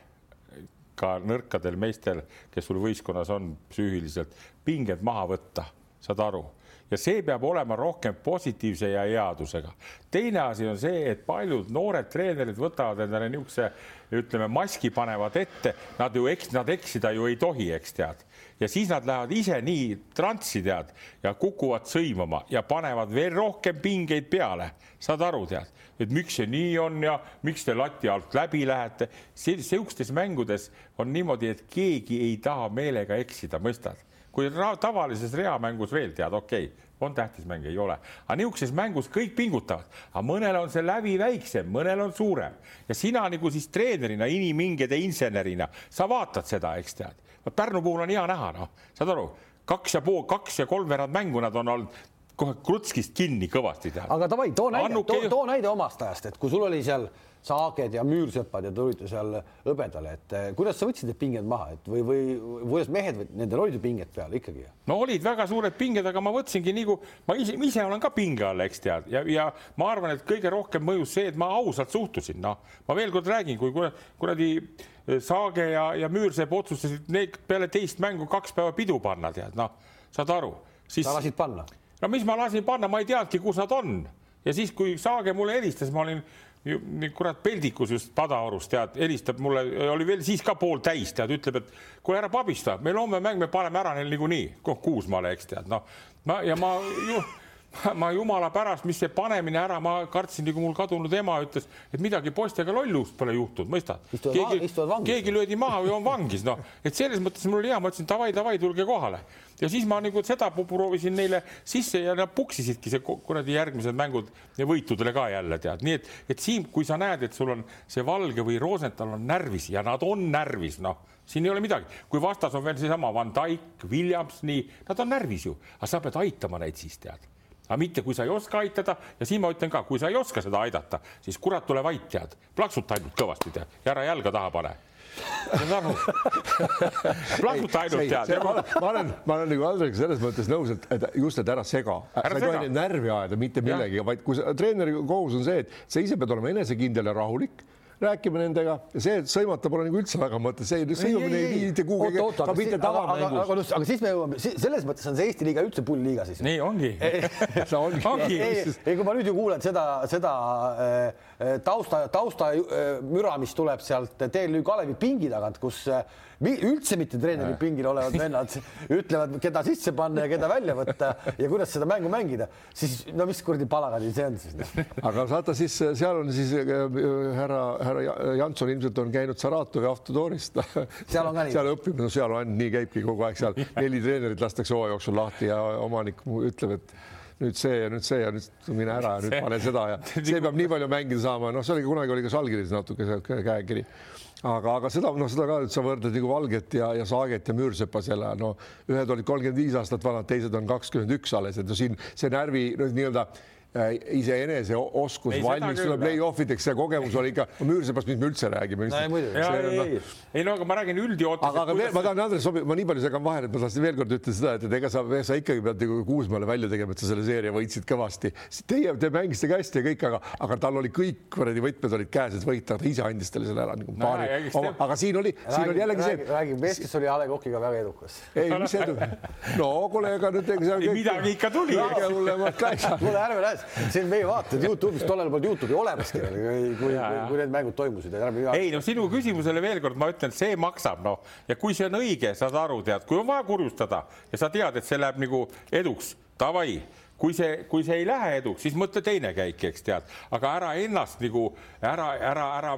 ka nõrkadel meestel, kes sul võistkonnas on psüühiliselt, pinged maha võtta, saad aru ja see peab olema rohkem positiivse ja headusega. teine asi on see, et paljud noored treenerid võtavad endale niisuguse, ütleme, maski panevad ette, nad ju eks, nad eksida ju ei tohi, eks tead ja siis nad lähevad ise nii transsi tead ja kukuvad sõimama ja panevad veel rohkem pingeid peale, saad aru, tead, et miks see nii on ja miks te lati alt läbi lähete. sihukestes mängudes on niimoodi, et keegi ei taha meelega eksida, mõistad? kui tavalises reamängus veel tead, okei okay,, on tähtis mäng, ei ole, aga niisuguses mängus kõik pingutavad, aga mõnel on see läbi väiksem, mõnel on suurem. Ja sina nagu siis treenerina, inimhingede insenerina, sa vaatad seda, eks tead. Vot Pärnu puhul on hea näha, noh, saad aru, kaks ja pool, kaks ja kolmveerand mängu nad on olnud kohe krutskist kinni kõvasti teha. aga davai, too näide, too, too näide omast ajast, et kui sul oli seal saaged ja müürsepad ja te olite seal hõbedal, et eh, kuidas sa võtsid need pinged maha, et või, või kuidas mehed, nendel olid ju pinged peal ikkagi? no olid väga suured pinged, aga ma võtsingi nagu ma ise, ise olen ka pinge all, eks tead, ja, ja ma arvan, et kõige rohkem mõjus see, et ma ausalt suhtusin, noh, ma veel kord räägin, kui kuradi Saage ja, ja Müürsepp otsustasid need peale teist mängu kaks päeva pidu panna, tead, noh, saad aru, siis. sa lasid panna? no mis ma lasin panna, ma ei teadnudki, kus nad on ja siis, kui Saage mulle helistas, ma olin kurat peldikus just Padaorus tead, helistab mulle, oli veel siis ka pooltäis, tead, ütleb, et kuule, ära pabista, meil homme mäng, me paneme ära neil niikuinii, Kuusmaale, eks tead, noh, ma ja ma ju ma jumala pärast, mis see panemine ära, ma kartsin, nagu mul kadunud ema ütles, et midagi poistega lollust pole juhtunud, mõistad? keegi, keegi löödi maha või on vangis, noh, et selles mõttes mul oli hea, ma ütlesin davai, davai, tulge kohale. Ja siis ma nagu seda proovisin neile sisse ja nad puksisidki see kuradi järgmised mängud ja võitudele ka jälle tead, nii et, et Siim, kui sa näed, et sul on see Valge või Rosenthal on närvis ja nad on närvis, noh siin ei ole midagi, kui vastas on veel seesama Van Dijk, Williams, nii, nad on närvis ju, aga sa pead aitama neid siis tead aga mitte kui sa ei oska aitada. Ja siin ma ütlen ka, kui sa ei oska seda aidata, siis kurat, tule vait, tead, plaksuta ainult kõvasti tead. Ja ära jalga taha pane. Saad aru? plahvuta ainult tead. ma olen, ma olen, nagu Andrega selles mõttes nõus, et, et just, et ära sega, tohi neid närvi ajada mitte millegagi, vaid kui sa, treeneri kohus on see, et sa ise pead olema enesekindel ja rahulik rääkima nendega ja see, et sõimata pole nagu üldse väga mõte, see sõimamine ei vii mitte kuhugi, ka mitte tavamängus. aga, aga, aga siis me jõuame, selles mõttes on see Eesti liiga üldse pull liiga siis. nii ongi see ongi. ongi. ei, ei, kui ma nüüd ju kuulen seda, seda äh, tausta, taustamüra, mis tuleb sealt TLÜ Kalevi pingi tagant, kus äh, üldse mitte treeneri pingil olevad vennad ütlevad, keda sisse panna ja keda välja võtta ja kuidas seda mängu mängida, siis no mis kuradi palagani see on siis? Noh? aga vaata siis seal on siis äh, härra, härra Janson ilmselt on käinud Saratovi Autodoorist seal on ka nii? seal õpib, no seal on nii käibki kogu aeg seal neli treenerit lastakse hooaja jooksul lahti ja omanik ütleb, et nüüd see ja nüüd see ja nüüd mine ära ja nüüd pane seda ja see peab nii palju mängida saama, noh, see oli kunagi oli ka Žalgiris natuke see käekiri aga, aga seda, noh, seda ka, et sa võrdled nagu Valget ja, ja Saaget ja Müürsepa selle, no ühed olid kolmkümmend viis aastat vanad, teised on kakskümmend üks alles, et no siin see närvi no, nii-öelda iseenese oskus valmistuda play-off ideks, see kogemus oli ikka, Müürsepast, mis me üldse räägime. No, ei, ei, ei no aga ma räägin üldjoontes. aga, aga veel, ma tahan, Andres, sobib, ma nii palju segan vahele, et ma tahtsin veel kord ütelda seda, et, et ega sa, sa ikkagi pead nagu Kuusmaale välja tegema, et sa selle seeria võitsid kõvasti. Teie, te mängisite ka hästi ja kõik, aga, aga tal oli kõik kuradi võtmed olid käes, et võita, ta ise andis talle selle ära nagu paari no,. aga siin oli, siin oli jällegi see. räägib mees, kes oli A Le Coqiga väga edukas. ei, mis edu. no kuule, ega nüüd. midagi ikka tuli. kuule, ärme näe, see on meie vaated Youtube'is, tollel polnud Youtube'i olemaski veel, kui, kui, kui need mängud toimusid. ei no sinu küsimusele veel kord ma ütlen, see maksab noh. Ja kui see on õige, saad aru, tead, kui on vaja kurjustada ja sa tead, et see läheb nagu eduks, davai kui see, kui see ei lähe eduks, siis mõtle teine käik, eks tead, aga ära ennast nagu ära, ära, ära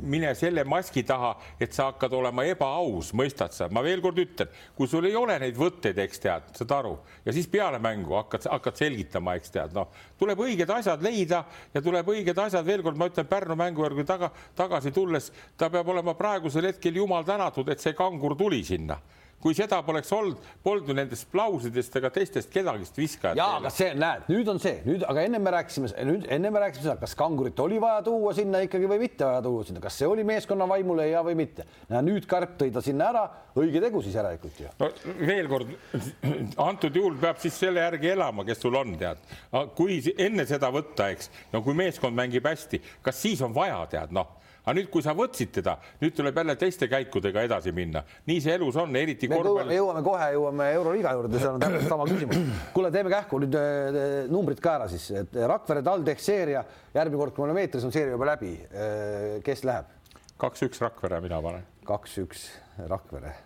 mine selle maski taha, et sa hakkad olema ebaaus, mõistad sa, ma veel kord ütlen, kui sul ei ole neid võtteid, eks tead, saad aru, ja siis peale mängu hakkad, hakkad selgitama, eks tead, noh, tuleb õiged asjad leida ja tuleb õiged asjad, veel kord ma ütlen Pärnu mängu juurde taga, tagasi tulles, ta peab olema praegusel hetkel jumal tänatud, et see kangur tuli sinna kui seda poleks olnud, polnud ju nendest plausidest ega teistest kedagist viskajat. ja, aga see, näed, nüüd on see, nüüd, aga enne me rääkisime, nüüd enne me rääkisime seda, kas kangurit oli vaja tuua sinna ikkagi või mitte vaja tuua sinna, kas see oli meeskonna vaimule hea või mitte. nüüd Karp tõi ta sinna ära, õige tegu siis järelikult ju. no veel kord, antud juhul peab siis selle järgi elama, kes sul on, tead. kui enne seda võtta, eks, no kui meeskond mängib hästi, kas siis on vaja, tead, noh aga nüüd, kui sa võtsid teda, nüüd tuleb jälle teiste käikudega edasi minna, nii see elus on, eriti korvpall. jõuame kohe, jõuame Euroliiga juurde, seal on täpselt sama küsimus. kuule, teeme kähku nüüd äh, numbrid ka ära siis, et Rakvere TalTech seeria, järgmine kord, kui me oleme eetris, on seeria juba läbi. Äh, kes läheb? kaks-üks Rakvere, mina panen. kaks-üks Rakvere,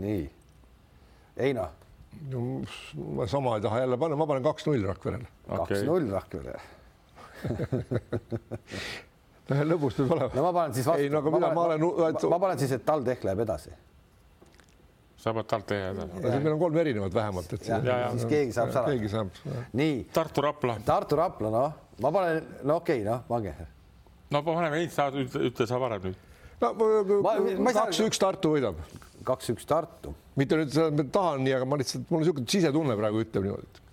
nii. Eino no ma sama ei taha jälle panna, ma panen kaks-null Rakverele. kaks-null Rakvere lõbus peab olema. no ma panen siis vastu. ei, no aga mina, ma olen. ma panen siis, et TalTech läheb edasi. sa paned TalTech siis meil on kolm erinevat vähemalt, et. siis keegi saab ära. keegi saab. nii. Tartu Rapla. Tartu Rapla, noh, ma panen, no okei okay,, noh, pange. no paneme Heinz, sa ütle sa varem nüüd. no kaks-üks Tartu võidab. kaks-üks Tartu. mitte nüüd tahan nii, aga ma lihtsalt, mul on niisugune sisetunne praegu ütleb niimoodi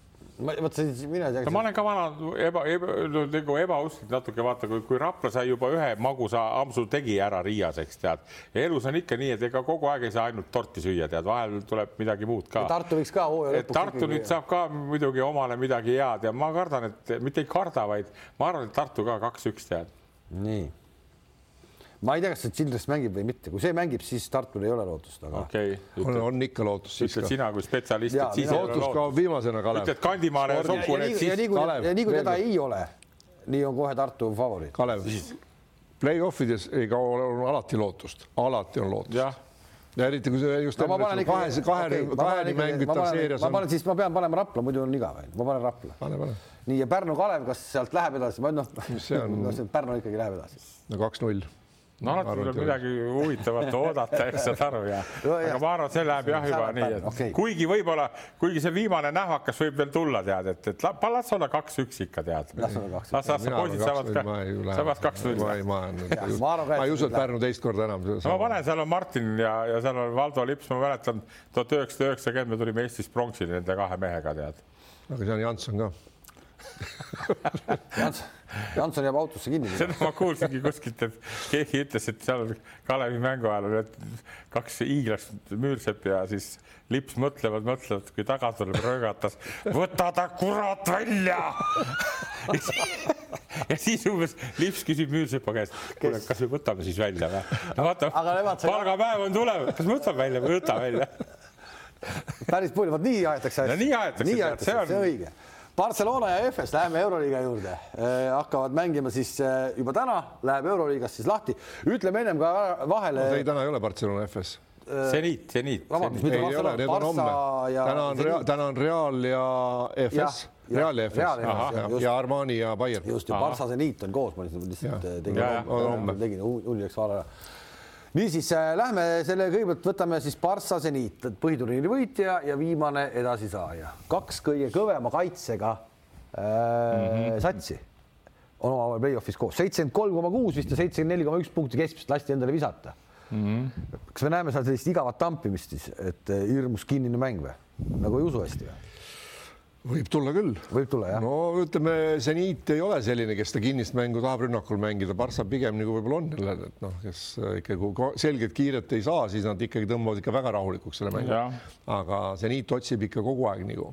ma vot see mina ei tea. ma olen ka vana eba, eba, nagu ebausklik natuke vaata, kui, kui Rapla sai juba ühe magusa ampsu tegi ära Riias, eks tead. elus on ikka nii, et ega kogu aeg ei saa ainult torti süüa, tead, vahel tuleb midagi muud ka. Tartu võiks ka hooaja lõpuks. Tartu nüüd saab ka muidugi omale midagi head ja ma kardan, et mitte ei karda, vaid ma arvan, et Tartu ka kaks-üks tead. nii ma ei tea, kas see Childress mängib või mitte, kui see mängib, siis Tartul ei ole lootust, aga okay, on, on ikka lootust. ütled sina kui spetsialist, et siis lootus kaob viimasena, Kalev. ütled Kandimaale ja Sokule, et siis. ja nii kui, ja nii kui teda ei ole, nii on kohe Tartu favoriit. Kalev, play-offides ei kao, on alati lootust, alati on lootust ja eriti kui see just no, kahe, kahe, okay, kaheni mängitakse seerias. ma panen siis, ma pean panema Rapla, muidu on igav, ma panen Rapla. pane, pane. nii ja Pärnu Kalev, kas sealt läheb edasi, ma noh, Pärnu ikkagi läheb edasi. no kaks-null no alati tuleb midagi huvitavat oodata, eks saad aru ja no,, aga ma arvan, et see läheb jah juba nii, et okay. kuigi võib-olla, kuigi see viimane nähvakas võib veel tulla, tead, et, et las olla kaks-üks ikka tead. las olla kaks-üks. las, las poisid saavad ka, saavad kaks-null. ma ei, usu, et Pärnu teist korda enam. ma panen, seal on Martin ja, ja seal on Valdo Lips, ma mäletan tuhat üheksasada üheksakümmend me tulime Eestis pronksile nende kahe mehega, tead. aga see on Janson ka Jans, Janson jääb autosse kinni. seda ma kuulsingi kuskilt, et keegi ütles, et seal Kalevi mängu ajal olid kaks hiiglast, Müürsepp ja siis Lips mõtlevad, mõtlevad, kui taga tuleb röögatas, võta ta kurat välja ja siis umbes Lips küsib Müürsepa käest, kuule, kas me võtame siis välja või? no vaata, palgapäev on tulemas, kas võtame välja või võta välja päris palju, vot nii aetakse asju. no nii aetakse, see on õige Barcelona ja EFS, läheme Euroliiga juurde eh,, hakkavad mängima siis eh, juba täna, läheb Euroliigas siis lahti. ütleme ennem ka vahele no,. ei, täna ei ole Barcelona EFS seniit, seniit. vabandust, mitte Barcelona, on homme. täna on Real, täna on Real ja EFS. Real ja EFS ja, ja Armani ja Bayern. just, ja Barca seniit on koos, ma lihtsalt tegin, tegin hulli läks vale ära niisiis äh, lähme selle kõigepealt võtame siis Barca seniit, põhiturniiri võitja ja viimane edasisaaja, kaks kõige kõvema kaitsega äh, mm -hmm. satsi on omavahel play-off'is koos, seitsekümmend kolm koma kuus vist ja seitsekümmend neli koma üks punkti keskmist lasti endale visata mm. -hmm. kas me näeme seal sellist igavat tampimist siis, et äh, hirmus kinnine mäng või, nagu ei usu hästi või? Võib tulla küll. võib tulla jah. no ütleme, seniit ei ole selline, kes seda kinnist mängu tahab rünnakul mängida, Barca pigem nagu võib-olla on jälle, et noh, kes ikka kui selget kiiret ei saa, siis nad ikkagi tõmbavad ikka väga rahulikuks selle mängu. aga seniit otsib ikka kogu aeg nagu.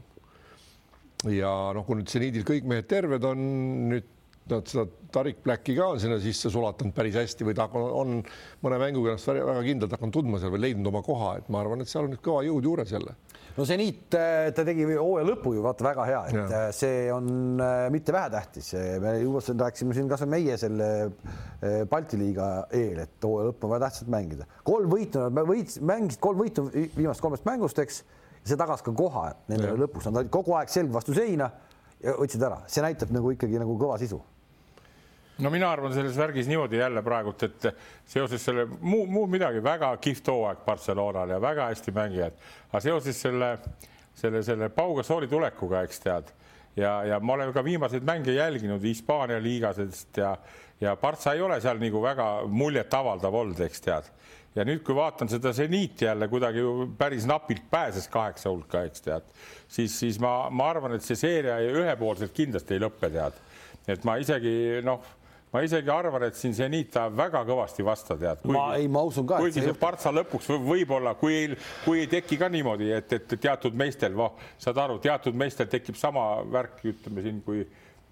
ja noh, kui nüüd seniidil kõik mehed terved on, nüüd nad seda Tarik Blacki ka on sinna sisse sulatanud päris hästi või ta on mõne mänguga ennast väga kindlalt hakanud tundma seal või leidnud oma koha, et ma arvan, et seal on nüüd kõva jõud juures jälle no seniit, äh, ta tegi hooaja lõpu ju vaata väga hea, et ja. Äh, see on äh, mitte vähetähtis, me juba rääkisime siin kasvõi meie selle Balti liiga eel, et hooaja lõppu on vaja tähtsalt mängida. kolm võitu, nad võitsid, mängisid kolm võitu viimasest kolmest mängust, eks. see tagas ka koha nendele lõpuks, nad olid kogu aeg selg vastu seina ja võtsid ära, see näitab nagu ikkagi nagu kõva sisu no mina arvan selles värgis niimoodi jälle praegult, et seoses selle muu, muud midagi, väga kihvt hooaeg Barcelonal ja väga hästi mängijad, aga seoses selle, selle, selle Pau Gasooli tulekuga, eks tead, ja, ja ma olen ka viimaseid mänge jälginud Hispaania liigasest ja, ja Barca ei ole seal nagu väga muljetavaldav olnud, eks tead. ja nüüd, kui vaatan seda seniiti jälle kuidagi päris napilt pääses kaheksa hulka, eks tead, siis, siis ma, ma arvan, et see seeria ühepoolselt kindlasti ei lõppe, tead. et ma isegi noh ma isegi arvan, et siin seniit tahab väga kõvasti vasta, tead. ma ei, ma usun ka. kuigi see, see partsa lõpuks võib-olla, kui ei, kui ei teki ka niimoodi, et, et teatud meestel, voh, saad aru, teatud meestel tekib sama värk, ütleme siin, kui,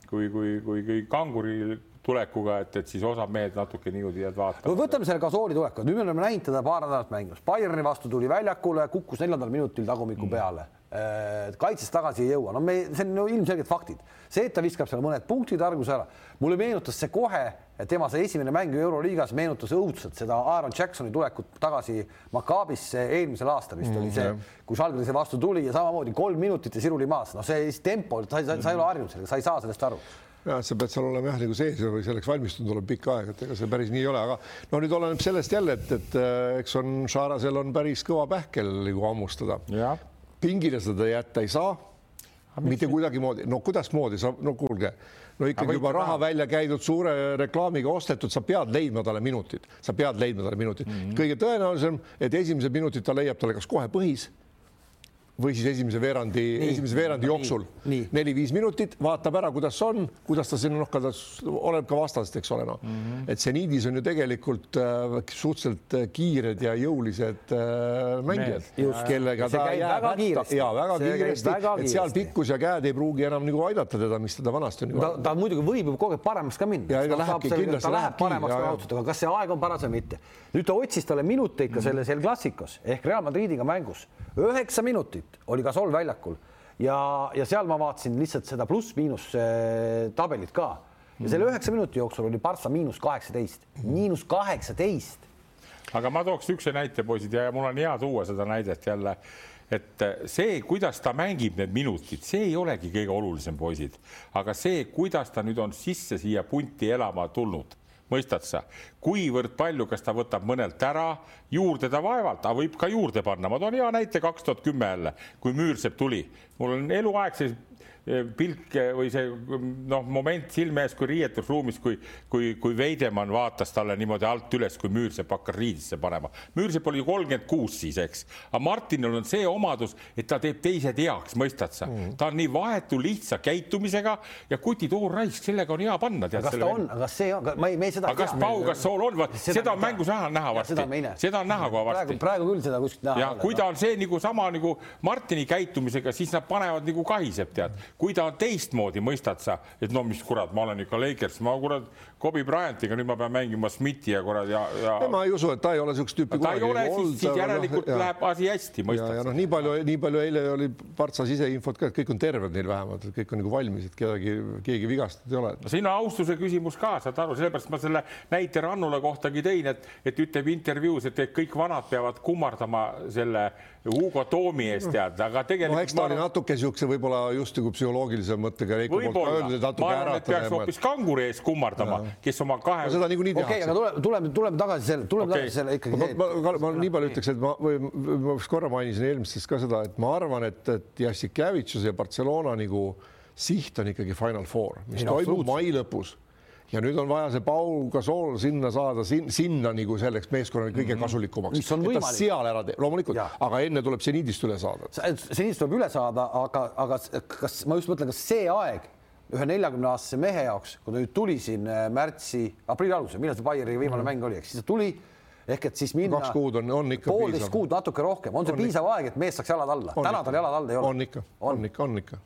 kui, kui, kui, kui kanguri tulekuga, et, et siis osad mehed natuke niimoodi jäävad vaatama. no võtame selle Gasooli tuleku, nüüd me oleme näinud teda paar nädalat mängimas, Bayerni vastu tuli väljakule, kukkus neljandal minutil tagumiku mm. peale. Äh, kaitses tagasi ei jõua, no me, see on no ilmselged faktid. see, et ta viskab seal mõned punktid arguse ära, mulle meenutas see kohe, tema see esimene mäng Euroliigas meenutas õudselt seda Aaron Jacksoni tulekut tagasi Makaabisse eelmisel aastal vist mm, oli see, kui Žalgirise vastu tuli ja samamoodi kolm minutit ja siruli maas, noh, see tempo, sa, sa, sa ei ole harjunud sellega, sa ei saa sellest aru jah, sa pead seal olema jah nagu sees või selleks valmistunud olema pikka aega, et ega see päris nii ei ole, aga no nüüd oleneb sellest jälle, et, et eks on Šarasel on päris kõva pähkel nagu hammustada pingile seda jätta ei saa. mitte kuidagimoodi, no kuidasmoodi sa, no kuulge, no ikkagi juba raha ka. välja käidud, suure reklaamiga ostetud, sa pead leidma talle minutid, sa pead leidma talle minutid mm. -hmm. kõige tõenäolisem, et esimesed minutid ta leiab talle kas kohe põhis või siis esimese veerandi, esimese veerandi jooksul. Neli-viis minutit, vaatab ära, kuidas on, kuidas ta sinna noh, ta oleneb ka vastasest, eks ole, noh. Mm -hmm. et seniidis on ju tegelikult äh, suhteliselt äh, kiired ja jõulised äh, mängijad, kellega ta jääb hätta. ja väga kiiresti, et seal pikkus ja käed ei pruugi enam nagu aidata teda, mis teda vanasti on. ta, ta muidugi võib ju kogu aeg paremaks ka minna. ta lähebki kindlasti. ta läheb paremaks ka raudselt, aga kas see aeg on paras või mitte? nüüd ta otsis talle minuteid ka selles El Clasicos ehk Real Madridiga mängus, üheksa minutit oli Gasol väljakul. Ja, ja seal ma vaatasin lihtsalt seda pluss-miinus eh, tabelit ka. Ja selle üheksa minuti jooksul oli Barca miinus kaheksateist, miinus kaheksateist. aga ma tooks niisuguse näite, poisid, ja mul on hea tuua seda näidet jälle, et see, kuidas ta mängib need minutid, see ei olegi kõige olulisem, poisid, aga see, kuidas ta nüüd on sisse siia punti elama tulnud mõistad sa, kuivõrd palju, kas ta võtab mõnelt ära, juurde ta vaevalt, aga võib ka juurde panna, ma toon hea näite kaks tuhat kümme jälle, kui Müürsepp tuli, mul on eluaeg see pilk või see noh, moment silme ees, kui riietusruumis, kui, kui, kui Veidemann vaatas talle niimoodi alt üles, kui Müürsepp hakkas riidesse panema. Müürsepp oli kolmkümmend kuus siis, eks, aga Martinil on see omadus, et ta teeb teised heaks, mõistad sa mm., ta on nii vahetu lihtsa käitumisega ja kuti toor raisk, sellega on hea panna. kas ta on, kas see on, ma ei, me seda. aga kas Pau Gasol on, seda on mängus näha, näha varsti, seda on näha kohe varsti. praegu küll seda kuskilt näha. ja kui ta on see nagu sama nagu Martini käitumisega, siis nad panevad nagu kahiseb, tead kui ta on teistmoodi, mõistad sa, et no mis kurat, ma olen ikka Lakers, ma kurat Kobe Bryantiga, nüüd ma pean mängima Smithi ja kurat ja, ja. ma ei usu, et ta ei ole niisugust tüüpi. ta ei ole, siis, siis järelikult no, läheb asi hästi, mõistad sa. noh, nii palju, nii palju eile oli Partsas iseinfot ka, et kõik on terved neil vähemalt, et kõik on nagu valmis, et kedagi, keegi vigastatud ei ole. no siin on austuse küsimus ka, saad aru, sellepärast ma selle näite Rannula kohtagi tõin, et, et ütleb intervjuus, et kõik vanad peavad kummardama selle Hugo Toomi eest tead, aga tegelikult no,. eks ta oli natuke niisuguse võib-olla just nagu psühholoogilise mõttega. võib-olla, ma arvan, et peaks hoopis kanguri ees kummardama, kes oma kahe. seda niikuinii tehakse. okei, aga tuleme, tuleme, tuleme tagasi selle, tuleme okay. tagasi selle ikkagi. ma, ma, ma, ma nii palju ütleks, et ma, või ma korra mainisin eelmistes ka seda, et ma arvan, et, et Jassikevitšuse ja Barcelona nagu siht on ikkagi Final Four, mis ei, toimub no, mai lõpus ja nüüd on vaja see Paul Gasol sinna saada, sinna nagu selleks meeskonnale kõige mm -hmm. kasulikumaks. mis on võimalik. seal ära teha, loomulikult, aga enne tuleb seniidist üle saada. seniidist tuleb üle saada, aga, aga kas ma just mõtlen, kas see aeg ühe neljakümne aastase mehe jaoks, kui ta nüüd tuli siin äh, märtsi, aprilli alguses, millal see Bayeriga viimane mm mäng oli, eks siis ta tuli ehk et siis minna. kaks kuud on, on ikka. poolteist kuud, natuke rohkem, on see on piisav ikka. aeg, et mees saaks jalad alla, täna tal jalad all ei ole. on ikka, on ikka, on ikka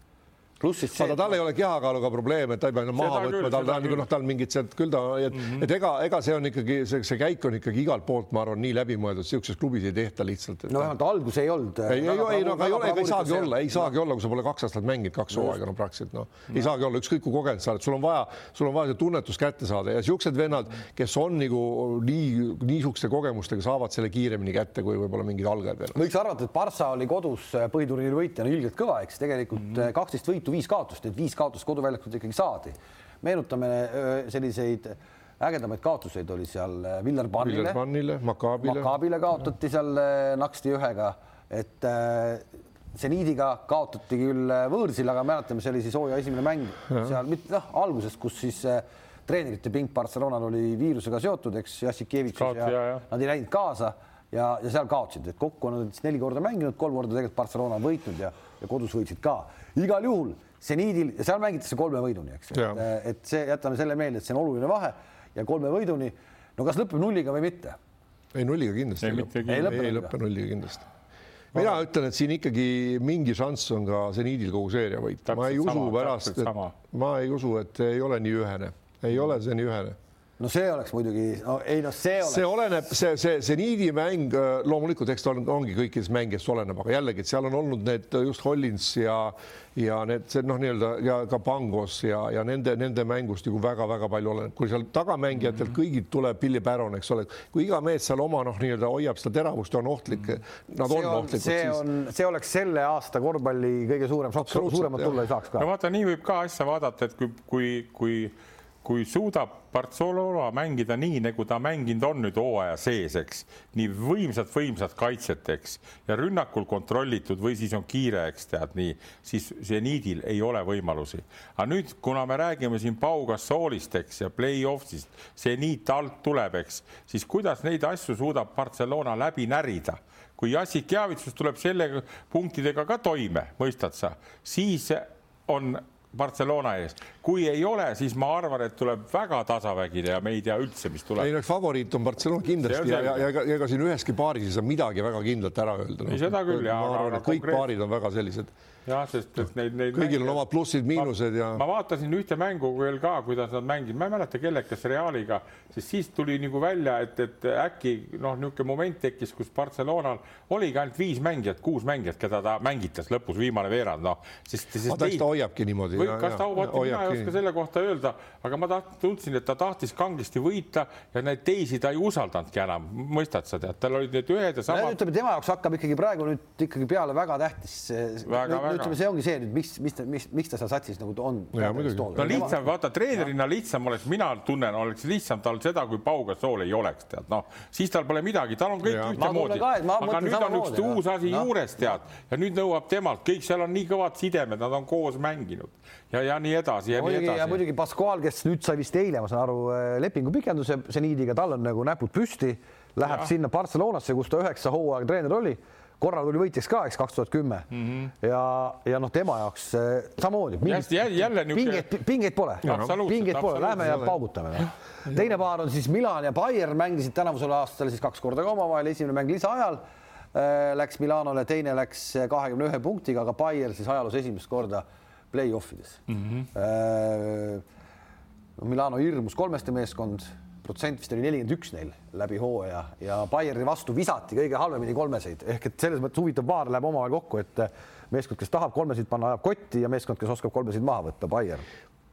see. aga tal ei ole kehakaaluga probleeme, et ta ei pea maha võtma, tal on nagu noh, tal mingid sealt küll ta, et mm, -hmm. et ega, ega see on ikkagi see, see käik on ikkagi igalt poolt, ma arvan, nii läbimõeldud, sihukeses klubis ei tehta lihtsalt. no vähemalt algus ei olnud. ei, ei, ei, no aga ei ole, ega ei saagi olla, ei saagi olla, kui sa pole kaks aastat mänginud, kaks hooaega, no praktiliselt noh, ei saagi olla, ükskõik kui kogenud sa oled, sul on vaja, sul on vaja see tunnetus kätte saada ja siuksed vennad, kes on nagu nii niisuguste kogemustega, saavad selle kiiremini kätte kui võib-olla mingid algajad veel. võiks arvata, et Barca oli kodus põhiturniiri võitjana ilgelt kõva, eks tegelikult kaksteist võitu, viis kaotust, et viis kaotust koduväljakult ikkagi saadi. meenutame selliseid ägedamaid kaotuseid oli seal Villerbanile, Villerbanile, Makaabile. Makaabile kaotati seal naksti ühega, et seniidiga kaotati küll võõrsil, aga mäletame, see oli siis hooaja esimene mäng ja. seal mitte noh, alguses, kus siis treenerite pink Barcelonal oli viirusega seotud, eks Jassikevitš ja, ja, ja nad ei läinud kaasa ja, ja seal kaotsid, et kokku on nad siis neli korda mänginud, kolm korda tegelikult Barcelona on võitnud ja, ja kodus võitsid ka. Igal juhul seniidil ja seal mängitakse kolme võiduni, eks, et, et see, jätame selle meelde, et see on oluline vahe ja kolme võiduni. no kas lõpeb nulliga või mitte? ei, nulliga kindlasti ei, lõpe, ei, lõpe, ei lõpe nulliga kindlasti. mina Aga... ütlen, et siin ikkagi mingi šanss on ka seniidil kogu seeria võita, ma ei usu sama, pärast, et ma ei usu, et ei ole nii ühene, ei ole see nii ühene no see oleks muidugi no,, ei noh, see oleks. see oleneb, see, see, see niidimäng äh, loomulikult, eks ta on, ongi kõikidest mängijast oleneb, aga jällegi, et seal on olnud need äh, just Hollins ja ja need, see noh, nii-öelda ja ka Pangos ja, ja nende, nende mängust nagu väga-väga palju oleneb, kui seal tagamängijatel mm -hmm. kõigilt tuleb Billy Baron, eks ole, kui iga mees seal oma noh, nii-öelda hoiab seda teravust ja on ohtlik mm, -hmm. nad on, on ohtlikud. see siis... on, see oleks selle aasta korvpalli kõige suurem šokk, suuremat tulla ei saaks ka. no vaata, nii võib ka asja vaadata, et kui, kui, kui kui suudab Barcelona mängida nii, nagu ta mänginud on nüüd hooaja sees, eks, nii võimsad-võimsad kaitset, eks, ja rünnakul kontrollitud või siis on kiire, eks tead nii, siis seniidil ei ole võimalusi. aga nüüd, kuna me räägime siin Pau Gasolist, eks, ja play-off'ist, seniit alt tuleb, eks, siis kuidas neid asju suudab Barcelona läbi närida kui Jassik Javitsus tuleb selle punktidega ka toime, mõistad sa, siis on Barcelona ees, kui ei ole, siis ma arvan, et tuleb väga tasavägine ja me ei tea üldse, mis tuleb. ei no favoriit on Barcelona kindlasti ja, ja, ja ega, ega siin üheski paaris ei saa midagi väga kindlalt ära öelda no.. ei, seda küll ja. ma arvan, et kõik konkreet... paarid on väga sellised jah, sest et neid, neid. kõigil on omad plussid-miinused ja. ma vaatasin ühte mängu veel ka, kuidas nad mängisid, ma ei mäleta, kellega, kas Realiga, sest siis tuli nagu välja, et, et äkki noh, niisugune moment tekkis, kus Barcelonal oligi ainult viis mängijat, kuus mängijat, keda ta mängitas lõpus viimane veerand, noh, sest, sest. ta hoiabki niimoodi. kas ta, vot mina ei oska selle kohta öelda, aga ma taht, tundsin, et ta tahtis kangesti võita ja neid teisi ta ei usaldanudki enam, mõistad sa tead, tal olid need ühed ja samad. ütleme, tema jaoks hakkab ikkagi praegu nüüd ikkagi peale väga tähtis. ütleme, see ongi see nüüd, miks, mis, mis, miks ta seal satsis nagu on. no lihtsam, vaata treenerina lihtsam oleks, mina tunnen, oleks lihtsam tal seda, kui Pau Gasol ei oleks, tead, noh, siis tal pole midagi, tal on kõik ühtemoodi. aga nüüd on üks uus asi no. juures, tead, ja nüüd nõuab temalt, kõik seal on nii kõvad sidemed, nad on koos mänginud ja, ja nii edasi ja, ja muidugi, nii edasi. ja muidugi Pascual, kes nüüd sai vist eile, ma saan aru, äh, lepingu pikenduse seniidiga, tal on nagu näpud püsti, läheb ja. sinna Barcelonasse, kus ta üheksa hooaega treener oli korra tuli võitjaks ka, eks kaks tuhat kümme mhm. ja, ja noh, tema jaoks äh, samamoodi. jälle niisugune. pingeid, pingeid pole, pingeid pole, lähme ja paugutame no.. teine paar on siis Milan ja Bayern mängisid tänavusel aastal siis kaks korda ka omavahel, esimene mäng lisaajal äh, läks Milanole, teine läks kahekümne ühe punktiga, aga Bayern siis ajaloos esimest korda play-off ides mm. -hmm. Milano hirmus kolmeste meeskond, protsent vist oli nelikümmend üks neil läbi hooaja ja Bayerni vastu visati kõige halvemini kolmeseid ehk et selles mõttes huvitav paar läheb omavahel kokku, et meeskond, kes tahab kolmesid panna, ajab kotti ja meeskond, kes oskab kolmesid maha võtta, Bayern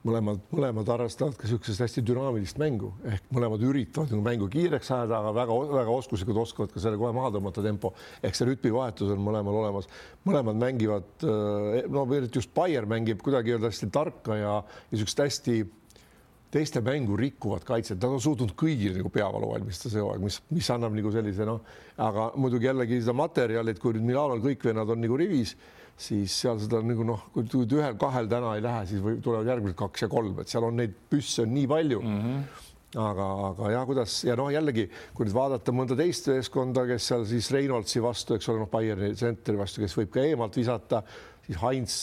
mõlemad, mõlemad harrastavad ka niisugust hästi dünaamilist mängu. Ehk mõlemad üritavad nagu mängu kiireks ajada, aga väga-väga oskuslikud oskavad ka selle kohe maha tõmmata tempo. Ehk see rütmivahetus on mõlemal olemas. mõlemad mängivad, eh, no eriti just Bayer mängib kuidagi öelda hästi tarka ja niisugust hästi teiste mängu rikkuvat kaitset, nad on suutnud kõigil nagu peavalu valmistada see hooaeg, mis, mis annab nagu sellise noh, aga muidugi jällegi seda materjali, et kui nüüd Milanol kõik vennad on nagu rivis siis seal seda nagu noh, kui ühel-kahel täna ei lähe, siis või tulevad järgmised kaks ja kolm, et seal on neid püsse on nii palju mm. -hmm aga, aga ja kuidas ja noh, jällegi kui nüüd vaadata mõnda teist meeskonda, kes seal siis Reinholdsi vastu, eks ole, noh, Bayerni tsentri vastu, kes võib ka eemalt visata, siis Heinz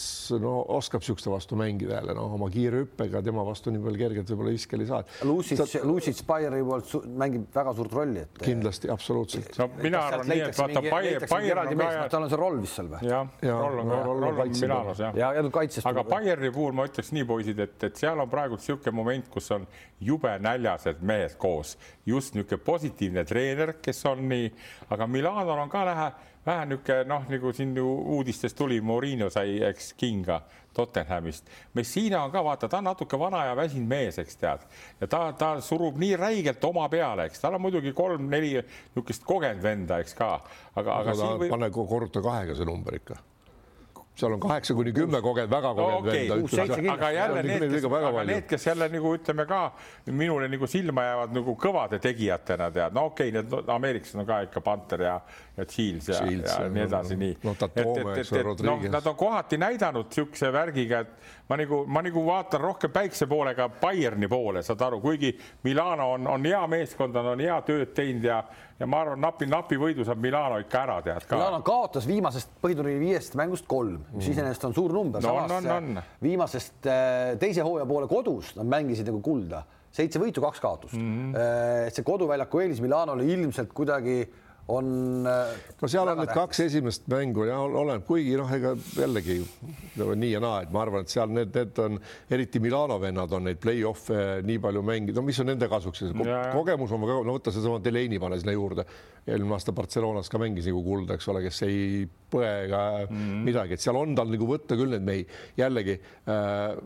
no oskab niisuguste vastu mängida jälle noh, oma kiire hüppega, tema vastu nii palju kergelt võib-olla viskeli saad. Lucic Ta..., Lucic Bayeri poolt mängib väga suurt rolli, et. kindlasti, absoluutselt. no mina arvan nii, et vaata Bayer, Bayer on ka. tal on see roll vist seal või? jah ja,, roll on ka, roll on Milanos jah. ja, ja kaitses. aga Bayerni puhul ma ütleks nii, poisid, et, et seal on praegu niisugune moment, kus on jube näljased mehed koos, just niisugune positiivne treener, kes on nii, aga Milanol on ka näha vähe niisugune noh, nagu siin ju uudistest tuli, Morino sai, eks, kinga Tottenhamist. Messina on ka vaata, ta on natuke vana ja väsinud mees, eks tead, ja ta, ta surub nii räigelt oma peale, eks tal on muidugi kolm-neli niisugust kogenud venda, eks ka, aga, aga. Või... pane korruta kahega see number ikka seal on kaheksa kuni kümme kogenud, väga kogenud no, okay. venda. aga jälle need, kes, aga need, kes jälle nagu ütleme ka minule nagu silma jäävad nagu kõvade tegijatena tead, no okei okay,, need ameeriklased on ka ikka Panther ja, ja Shields ja, Shields, ja, nii edasi, nii. no, noh, nad on kohati näidanud niisuguse värgiga, et ma nagu, ma nagu vaatan rohkem päikse poolega Bayerni poole, saad aru, kuigi Milano on, on hea meeskond, on hea tööd teinud ja ja ma arvan, napi, napi võidu saab Milano ikka ära, tead ka. Milano kaotas viimasest põhiturniiri viiest mängust kolm, mis mm. iseenesest on suur number no,. samas on, on. viimasest äh, teise hooaja poole kodus nad mängisid nagu kulda, seitse võitu, kaks kaotust mm. -hmm. see koduväljaku eelis Milanole ilmselt kuidagi on. Äh, no seal on need tähtis. kaks esimest mängu ja oleneb, kuigi noh, ega jällegi nii ja naa, et ma arvan, et seal need, need on eriti Milano vennad on neid play-off'e nii palju mänginud, no mis on nende kasuks, kogemus on no võta sedasama Delaney pane sinna juurde, eelmine aasta Barcelonas ka mängis nagu kulda, eks ole, kes ei põe ega mm -hmm. midagi, et seal on tal nagu võtta küll neid mehi jällegi äh,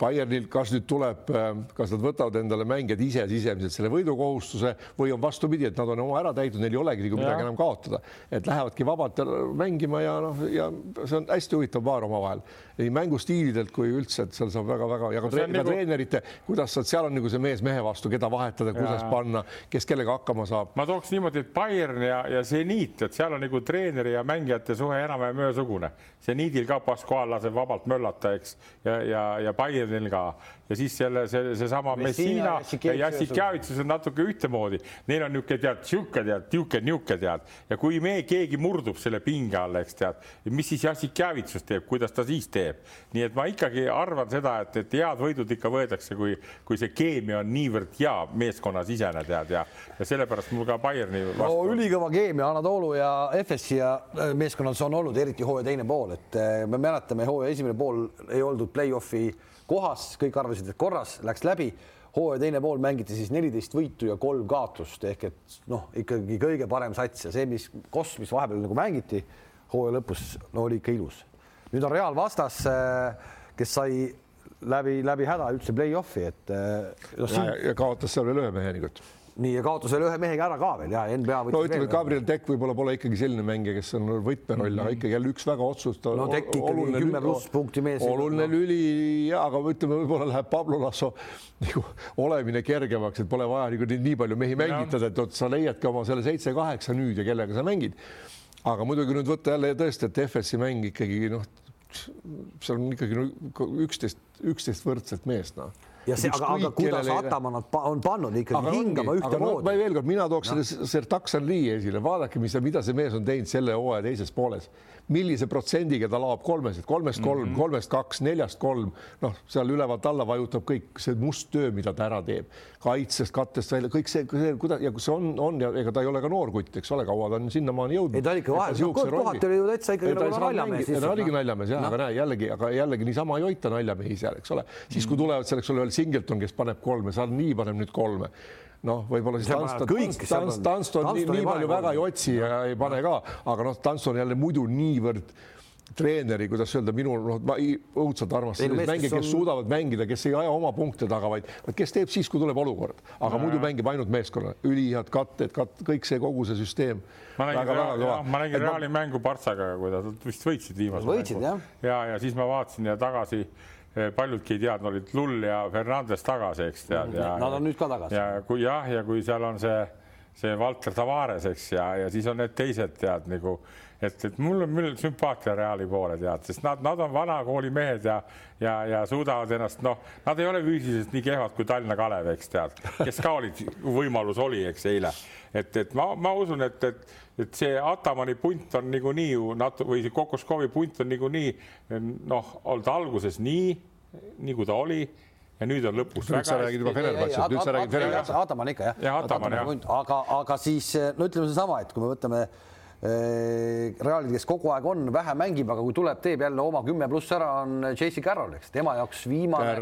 Bayernil, kas nüüd tuleb, äh, kas nad võtavad endale mängijad ise sisemiselt selle võidukohustuse või on vastupidi, et nad on oma ära täitnud, neil ei olegi nagu midagi enam kaotada, et lähevadki vabalt mängima ja noh, ja see on hästi huvitav paar omavahel nii mängustiilidelt kui üldse, et seal saab väga-väga ja ka, tre nagu... treenerite, kuidas saad, seal on nagu see mees mehe vastu, keda vahetada, kuidas ja. panna, kes kellega hakkama saab. ma tooks niimoodi, et Bayern ja, ja Zeniit, et seal on nagu treeneri ja mängijate suhe enam-vähem ühesugune. Zeniidil ka Pascual laseb vabalt möllata, eks, ja, ja, ja Bayernil ka ja siis selle, see, seesama Messina ja Jassikjavitsus on natuke ühtemoodi. Neil on niisugune tead, sihuke tead, niisugune, niisugune tead ja kui me, keegi murdub selle pinge all, eks tead, mis siis Jassikjavitsus teeb, kuidas ta siis teeb. nii et ma ikkagi arvan seda, et, et head võidud ikka võetakse, kui, kui see keemia on niivõrd hea meeskonnasisene tead ja, ja sellepärast mul ka Bayerni vastu no,. ülikõva keemia Anatoolu ja FS-i ja äh, meeskonnas on olnud, eriti hooaja teine pool, et äh, me mäletame, hooaja esimene pool ei oldud play-off'i kohas, kõik arvasid, et korras, läks läbi. hooaja teine pool mängiti siis neliteist võitu ja kolm kaotust ehk et noh, ikkagi kõige parem sats ja see, mis koss, mis vahepeal nagu mängiti hooaja lõpus, no oli ikka ilus. nüüd on Real vastas, kes sai läbi, läbi häda üldse play-off'i, et no, ja, ja kaotas seal veel ühe mehe nagu nii ja kaotas veel ühe mehega ära ka veel ja NBA no ütleme, et Gabriel Tekk võib-olla pole ikkagi selline mängija, kes on võtmeroll mm, -hmm. aga ikkagi jälle üks väga otsustav. no Tekk ikkagi kümme pluss punkti mees. oluline lüli ja, aga ütleme, võib-olla läheb Pablo Lasso nagu olemine kergemaks, et pole vaja nagu nii palju mehi mängitada, et sa leiadki oma selle seitse-kaheksa nüüd ja kellega sa mängid. aga muidugi nüüd võtta jälle tõesti, et FS-i mäng ikkagi noh, seal on ikkagi üksteist, üksteist võrdset meest noh ja see, aga, aga kuidas Ataman on pannud ikkagi aga hingama ühtemoodi no,? veel kord, mina tooks no. selle Sertaksan Lee esile, vaadake, mis, mida see mees on teinud selle hooaja teises pooles millise protsendiga ta laob kolmesid, kolmest kolm mm, -hmm. kolmest kaks, neljast kolm, noh, seal ülevalt alla vajutab kõik see must töö, mida ta ära teeb, kaitsest, kattest välja, kõik see, see, kuidas ja kus see on, on ja ega ta ei ole ka noor kutt, eks ole, kaua ta on sinnamaani jõudnud. ei ta oli ikka vahel, kohati oli ju täitsa ikkagi nagu naljamees. ta oligi naljamees jah aga näe jällegi, aga jällegi niisama ei hoita naljamehi seal, eks ole, siis kui mhm. tulevad selleks ole veel Singleton, kes paneb kolme, Salni paneb nüüd kolme. Noh, võib-olla siis Tanston, Tanston, Tanston nii, nii palju väga ei otsi ja ei pane ka, aga noh, Tanston jälle muidu niivõrd treeneri, kuidas öelda, minul noh, ma õudselt armastan selliseid mänge, kes on... suudavad mängida, kes ei aja oma punkte taga, vaid kes teeb siis, kui tuleb olukord, aga ja, muidu mängib ainult meeskonna, ülihead katted, kat-, kõik see kogu see süsteem. ma nägin, ma nägin Reali ma... mängu Partsaga, kui nad vist võitsid viimase. võitsid jah. ja, ja siis ma vaatasin ja tagasi paljudki ei teadnud, olid Lull ja Fernandes tagasi, eks tead. Nad on nüüd ka tagasi. ja kui jah, ja kui seal on see, see Valter Tavares, eks ja, ja siis on need teised tead nagu, et, et mul on, on sümpaatia Reali poole tead, sest nad, nad on vanakooli mehed ja, ja, ja suudavad ennast, noh, nad ei ole füüsiliselt nii kehvad kui Tallinna Kalev, eks tead, kes ka olid, võimalus oli, eks eile, et, et ma, ma usun, et, et et see Atamani punt on niikuinii ju natu- või see Kokoskovi punt on niikuinii noh, olnud alguses nii, nii kui ta oli ja nüüd on lõpus. nüüd sa räägid juba Fenerbahce'ist, nüüd sa räägid Fenerbahce'ist. Ataman ikka jah. jah, Ataman jah. aga, aga siis no ütleme seesama, et kui me võtame Äh, Realid, kes kogu aeg on, vähe mängib, aga kui tuleb, teeb jälle oma kümme pluss ära, on J.C. Carroll, eks tema jaoks viimane,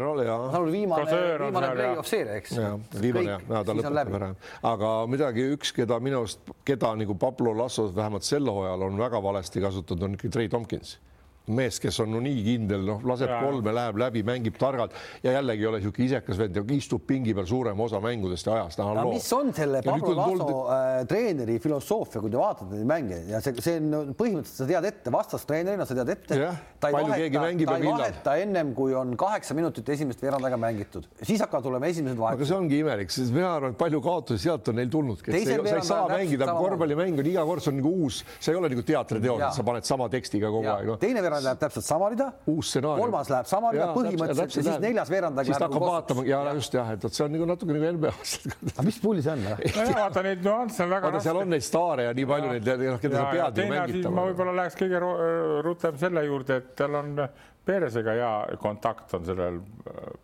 viimane, viimane play-off seeria, eks. viimane jah, ja, ta lõpetab ära. aga midagi, üks, keda minu arust, keda nagu Pablo Lasso vähemalt sel hooajal on väga valesti kasutatud, on ikkagi Trey Tompkins mees, kes on no nii kindel, noh, laseb ja. kolme, läheb läbi, mängib targalt. Ja jällegi ei ole niisugune isekas vend, istub pingi peal suurema osa mängudest ja ajast. aga mis on selle Pablo Laso tuld... äh, treeneri filosoofia, kui te vaatate neid mänge? Ja see, see on põhimõtteliselt sa tead ette, vastastreenerina sa tead ette. ta ei vaheta, ta ei vaheta ennem kui on kaheksa minutit esimest veerand aega mängitud, siis hakkavad tulema esimesed vahetused. aga see ongi imelik, sest mina arvan, et palju kaotusi sealt on neil tulnud, kes ei, sa ei saa mängida, korvpallimäng on iga kord, see on nagu uus, see ei ole nagu teatriteos, et sa paned sama tekstiga kogu aeg no.. teine veerand läheb täpselt sama rida. uus stsenaarium. kolmas läheb sama rida põhimõtteliselt ja siis neljas veerand läheb. siis ta hakkab vaatama ja just jah, et vot see on nagu natuke nagu NBA-s. aga mis pulli see on? vaata neid nüansse on väga raske. seal on neid staare ja nii palju neid, keda sa pead ju mängitama. ma võib-olla läheks kõige rutem selle juurde, et tal on Peresega hea kontakt on sellel äh,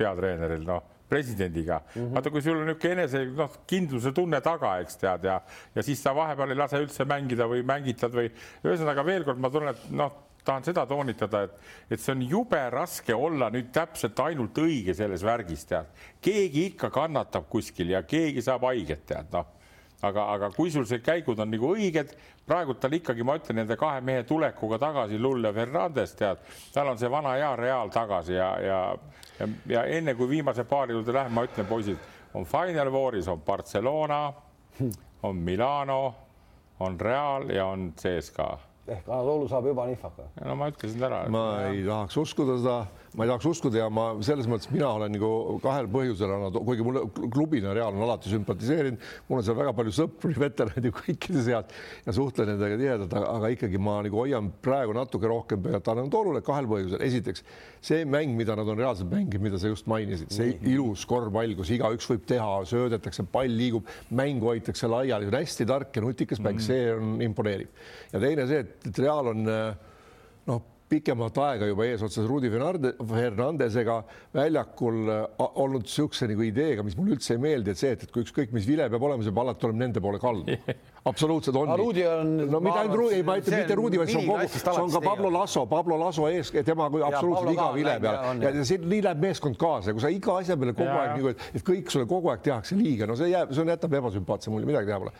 peatreeneril, noh presidendiga mm. -hmm. vaata, kui sul on niisugune enese noh, kindluse tunne taga, eks tead ja, ja siis sa vahepeal ei lase üldse mängida või mängitad või ühesõnaga veel kord ma tunnen, et noh, tahan seda toonitada, et, et see on jube raske olla nüüd täpselt ainult õige selles värgis, tead. keegi ikka kannatab kuskil ja keegi saab haiget, tead, noh. aga, aga kui sul see käigud on nagu õiged, praegu tal ikkagi, ma ütlen, nende kahe mehe tulekuga tagasi, Lull ja Fernandes, tead, tal on see vana hea Real tagasi ja, ja, ja, ja enne kui viimase paari juurde läheme, ma ütlen, poisid, on Final Fouris on Barcelona, on Milano, on Real ja on CSKA ehk Anatoolu saab juba nihvaka. no ma ütlesin ära. ma ei tahaks uskuda seda ma ei tahaks uskuda ja ma selles mõttes mina olen nagu kahel põhjusel, kuigi mulle klubina Real on alati sümpatiseerinud, mul on seal väga palju sõpru, veteranid ju kõikide seast ja suhtlen nendega tihedalt, aga ikkagi ma nagu hoian praegu natuke rohkem pealt Anatolule kahel põhjusel. esiteks see mäng, mida nad on reaalselt mänginud, mida sa just mainisid, see -hmm. ilus korvpall, kus igaüks võib teha, söödetakse, pall liigub, mängu hoitakse laiali, hästi tark ja nutikas mäng mm, -hmm. see on imponeeriv. ja teine see, et Real on noh pikemat aega juba eesotsas Rudi Fernandesega väljakul äh, olnud niisuguse nagu ideega, mis mulle üldse ei meeldi, et see, et, et kui ükskõik mis vile peab olema, see peab alati olema nende poole kaldu. absoluutselt on. Rudi on. no mitte ainult Rudi, ma ütlen mitte Rudi, vaid see on kogu, see on ka Pablo Lasso, Pablo Lasso ees, tema kui absoluutselt iga vile peal ja, ja siin nii läheb meeskond kaasa, kui sa iga asja peale kogu ja, aeg nagu, et kõik sulle kogu aeg tehakse liiga, no see jääb, see on, jätab ebasümpaatse mulje, midagi teha pole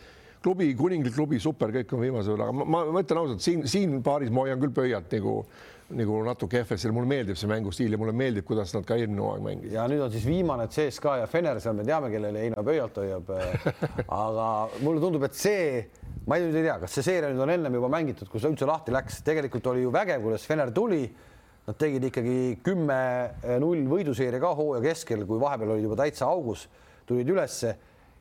klubi, kuninglik klubi, super, kõik on viimasel ajal, aga ma, ma, ütlen ausalt, siin, siin paaris ma hoian küll pöialt nagu nagu natuke FS-il, mulle meeldib see mängustiil ja mulle meeldib, kuidas nad ka eelmine hooaeg mängisid. ja nüüd on siis viimane CSKA ja Fener, seal me teame, kellele Heino Pöialt hoiab. aga mulle tundub, et see, ma ei, nüüd ei tea, kas see seeria nüüd on ennem juba mängitud, kui see üldse lahti läks, tegelikult oli ju vägev, kuidas Fener tuli. Nad tegid ikkagi kümme-null võiduseeria ka hooaja keskel, kui vahepeal olid juba täitsa augus, tulid ülesse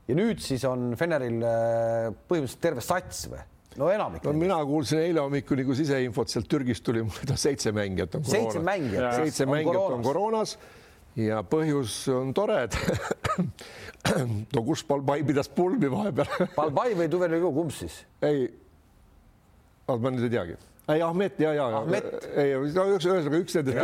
ja nüüd siis on Feneril äh, põhimõtteliselt terve sats või no enamik. no mina kuulsin eile hommikul nagu siseinfot sealt Türgist tuli mulle seitse mängijat on koroonas. seitse mängijat. seitse mängijat on koroonas ja põhjus on tore, et no kus Balbai pidas pulmi vahepeal Balbai või Tuverniku, kumb siis? ei, ma nüüd ei teagi ei Ahmet ja, ja, ei no ühesõnaga üks nendest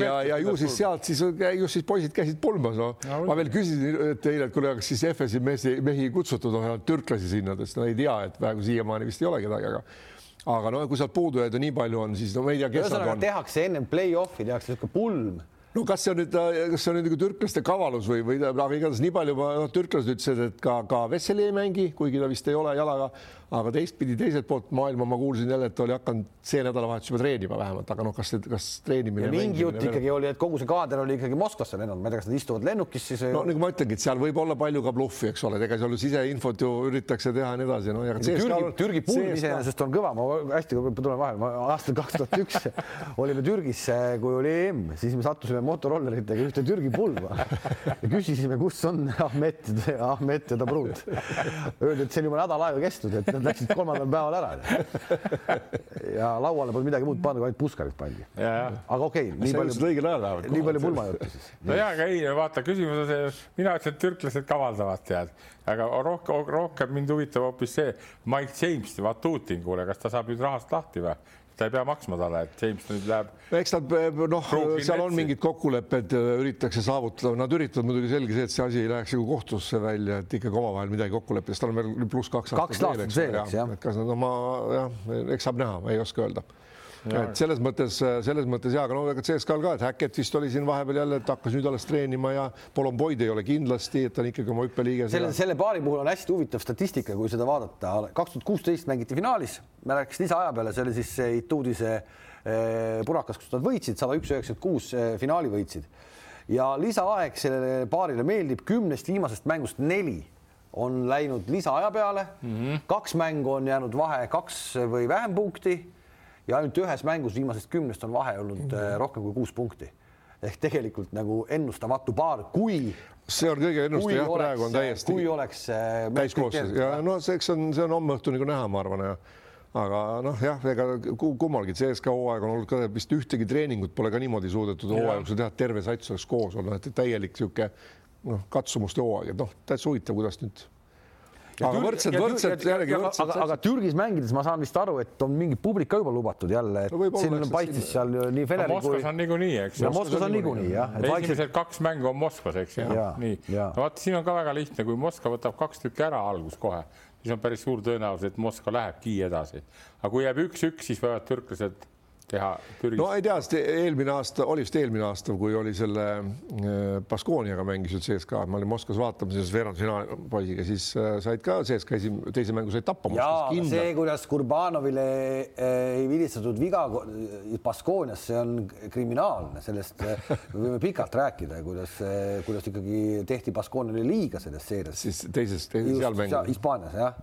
ja, ja, ju siis sealt siis ju siis poisid käisid pulmas, no ma veel küsisin teile, et kuule, kas siis FS-i mehi, mehi kutsutud on türklasi sinna, ütles no ei tea, et praegu siiamaani vist ei ole kedagi, aga aga no kui sealt puudujaid nii palju on, siis no ma ei tea, kes nad on. tehakse ennem play-off'i tehakse niisugune pulm. No kas see on nüüd, kas see on nüüd nagu türklaste kavalus või, või aga igatahes nii palju, noh, türklased ütlesid, et ka, ka Vesseli ei mängi, kuigi ta vist ei ole jalaga aga teistpidi, teiselt poolt maailma ma kuulsin jälle, et oli hakanud see nädalavahetus juba treenima vähemalt, aga noh, kas, kas treenimine. mingi jutt ikkagi oli, et kogu see kaader oli ikkagi Moskvasse lennanud, ma ei tea, kas nad istuvad lennukis siis. no nagu ma ütlengi, et seal võib olla palju ka bluffi, eks ole, ega seal ju siseinfot ju üritatakse teha ja nii edasi, no ja. Türgi, Türgi pulm iseenesest on kõva, ma hästi tulen vahele, ma aastal kaks tuhat üks olime Türgis, kui oli EM, siis me sattusime motorolleritega ühte Türgi pulma ja küsisime, kus on Ahmet, Ahmet ja Dabruud. Öeldi, et see on juba nädal aega kestnud, et nad läksid kolmandal päeval ära. ja lauale polnud midagi muud pandud, ainult puskarit pandi. aga okei okay,, nii palju. õigel ajal lähevad. nii palju pulmajuttu siis. no ja, aga ei, vaata, küsimus on see, mina ütlesin, et türklased kavaldavad, tead, aga rohkem, rohkem mind huvitab hoopis see Mike James, Vatutin, kuule, kas ta saab nüüd rahast lahti või? Ta ei pea maksma talle, et James nüüd läheb. eks nad noh, seal on mingid kokkulepped, üritatakse saavutada, nad üritavad muidugi selge see, et see asi ei läheks nagu kohtusse välja, et ikkagi omavahel midagi kokku leppida, sest tal on veel pluss kaks aastat. kaks aastat veel, eks jah. kas nad oma jah, eks saab näha, ei oska öelda et selles mõttes, selles mõttes ja, aga no ega CSKA-l ka, et Häkket vist oli siin vahepeal jälle, et hakkas nüüd alles treenima ja Polomboid ei ole kindlasti, et ta on ikkagi oma hüppeliige. selle, selle paari puhul on hästi huvitav statistika, kui seda vaadata. kaks tuhat kuusteist mängiti finaalis, me rääkis lisaaja peale, see oli siis Ituudise eh, purakas, kus nad võitsid sada üks, üheksakümmend kuus eh, finaali võitsid ja lisaaeg sellele paarile meeldib, kümnest viimasest mängust neli on läinud lisaaja peale mm, -hmm. kaks mängu on jäänud vahe kaks või vähem punkti ja ainult ühes mängus viimasest kümnest on vahe olnud mm -hmm. rohkem kui kuus punkti. ehk tegelikult nagu ennustamatu paar, kui see on kõige ennustam jah, praegu on täiesti. kui oleks äh, täiskoosseis ja no see, eks on, see on homme õhtul nagu näha, ma arvan ja aga noh, jah, ega kummalgi CSKA hooaeg on olnud ka vist ühtegi treeningut pole ka niimoodi suudetud hooaja jooksul teha, et terve sats oleks koos olla, et täielik niisugune noh, katsumuste hooaeg, et noh, täitsa huvitav, kuidas nüüd aga võrdselt, võrdselt jällegi võrdselt. aga, aga Türgis mängides ma saan vist aru, et on mingi publik ka juba lubatud jälle, et no siin paistis seal nii Feneri kui. Moskvas on niikuinii, eks. Moskvas on niikuinii jah. esimesed kaks mängu on Moskvas, eks ju. nii, no vaata, siin on ka väga lihtne, kui Moskva võtab kaks tükki ära algus kohe, siis on päris suur tõenäosus, et Moskva lähebki edasi. aga kui jääb üks-üks, siis võivad türklased teha Türgis? no ei tea, sest eelmine aasta, oli vist eelmine aasta, kui oli selle äh, Baskooniaga mängisid CSKA, ma olin Moskvas vaatamas siis veerandfinaali poisiga, siis äh, said ka CSKA esim-, teise mängu said tappa. jaa, see, kuidas Kurbanovile äh, ei vilistatud viga Baskoonias, see on kriminaalne, sellest me võime pikalt rääkida, kuidas, kuidas ikkagi tehti Baskooniale liiga selles seerias. siis teises, teises seal mängis. Hispaanias jah,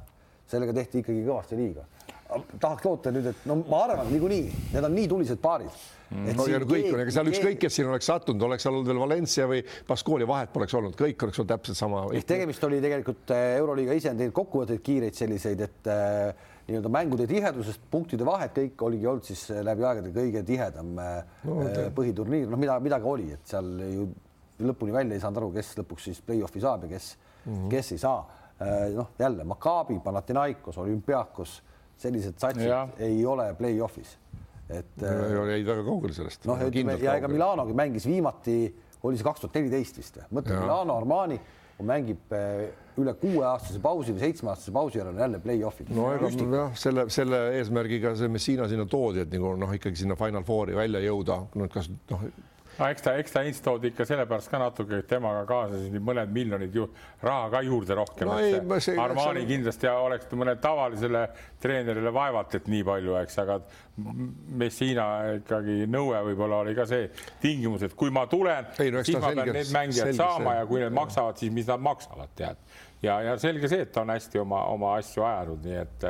sellega tehti ikkagi kõvasti liiga tahaks loota nüüd, et no ma arvan niikuinii, need on nii tulised paarid mm.. no ja kõik on, ega seal ükskõik, kes siin oleks sattunud, oleks olnud veel Valencia või Baskooli vahet poleks olnud, kõik oleks olnud täpselt sama. ehk tegemist oli tegelikult äh, Euroliiga ise on teinud kokkuvõtteid kiireid selliseid, et äh, nii-öelda mängude tihedusest, punktide vahet, kõik oligi olnud siis äh, läbi aegade kõige tihedam no, okay. põhiturniir, noh, mida, mida ka oli, et seal ju lõpuni välja ei saanud aru, kes lõpuks siis play-off'i saab ja kes mm, -hmm. kes ei saa. noh, jälle Maccabi, Panathinaikos, Olümpiakos sellised satsid ja. ei ole play-off'is, et no,. jäid väga kaugele sellest. noh, ütleme ja ega Milanogi mängis viimati, oli see kaks tuhat neliteist vist või, mõtle Milano Armani mängib eh, üle kuueaastase pausi või seitsmeaastase pausi järel on jälle play-off'id. no ega jah, selle, selle eesmärgiga see Messina sinna toodi, et nagu noh, ikkagi sinna Final Fouri välja jõuda, no kas noh no eks ta, eks ta Ints toodi ikka sellepärast ka natuke, et temaga kaasnesid mõned miljonid ju raha ka juurde rohkem No Armani kindlasti oleks mõnele tavalisele treenerile vaevalt, et nii palju, eks, aga Messina ikkagi nõue võib-olla oli ka see tingimus, et kui ma tulen, no siis ma pean need mängijad selge saama see. ja kui need maksavad, siis mis nad maksavad, tead. ja, ja selge see, et ta on hästi oma, oma asju ajanud, nii et,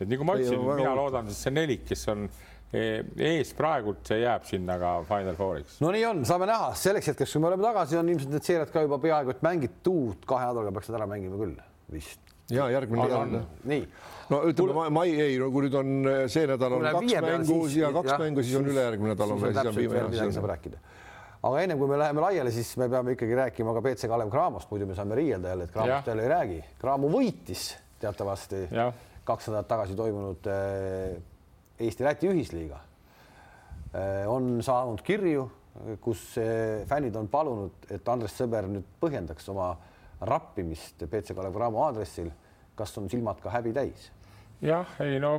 et nagu ma ütlesin, mina loodan, et see nelik, kes on ees praegult, see jääb sinna ka Final Fouriks. no nii on, saame näha, selleks hetkeks, kui me oleme tagasi, on ilmselt need seeriad ka juba peaaegu et mängitud, kahe nädalaga peaks nad ära mängima küll vist. ja järgmine nädal. nii, no ütleme ma, mai ei, no kui nüüd on äh, see nädal on kaks mängu siis- ja kaks jah, mängu, siis on ülejärgmine nädal on siis veel, siis on viimane midagi saab rääkida. aga ennem kui me läheme laiali, siis me peame ikkagi rääkima ka BC Kalev Cramost, muidu me saame riielda jälle, et. Cramost jälle ei räägi. Cramo võitis teatavasti kaks nädalat tagasi toimunud eh, Eesti-Läti ühisliiga. on saanud kirju, kus eh, fännid on palunud, et Andres Sõber nüüd põhjendaks oma rappimist BC Kalev Cramo aadressil. kas on silmad ka häbi täis? jah, ei no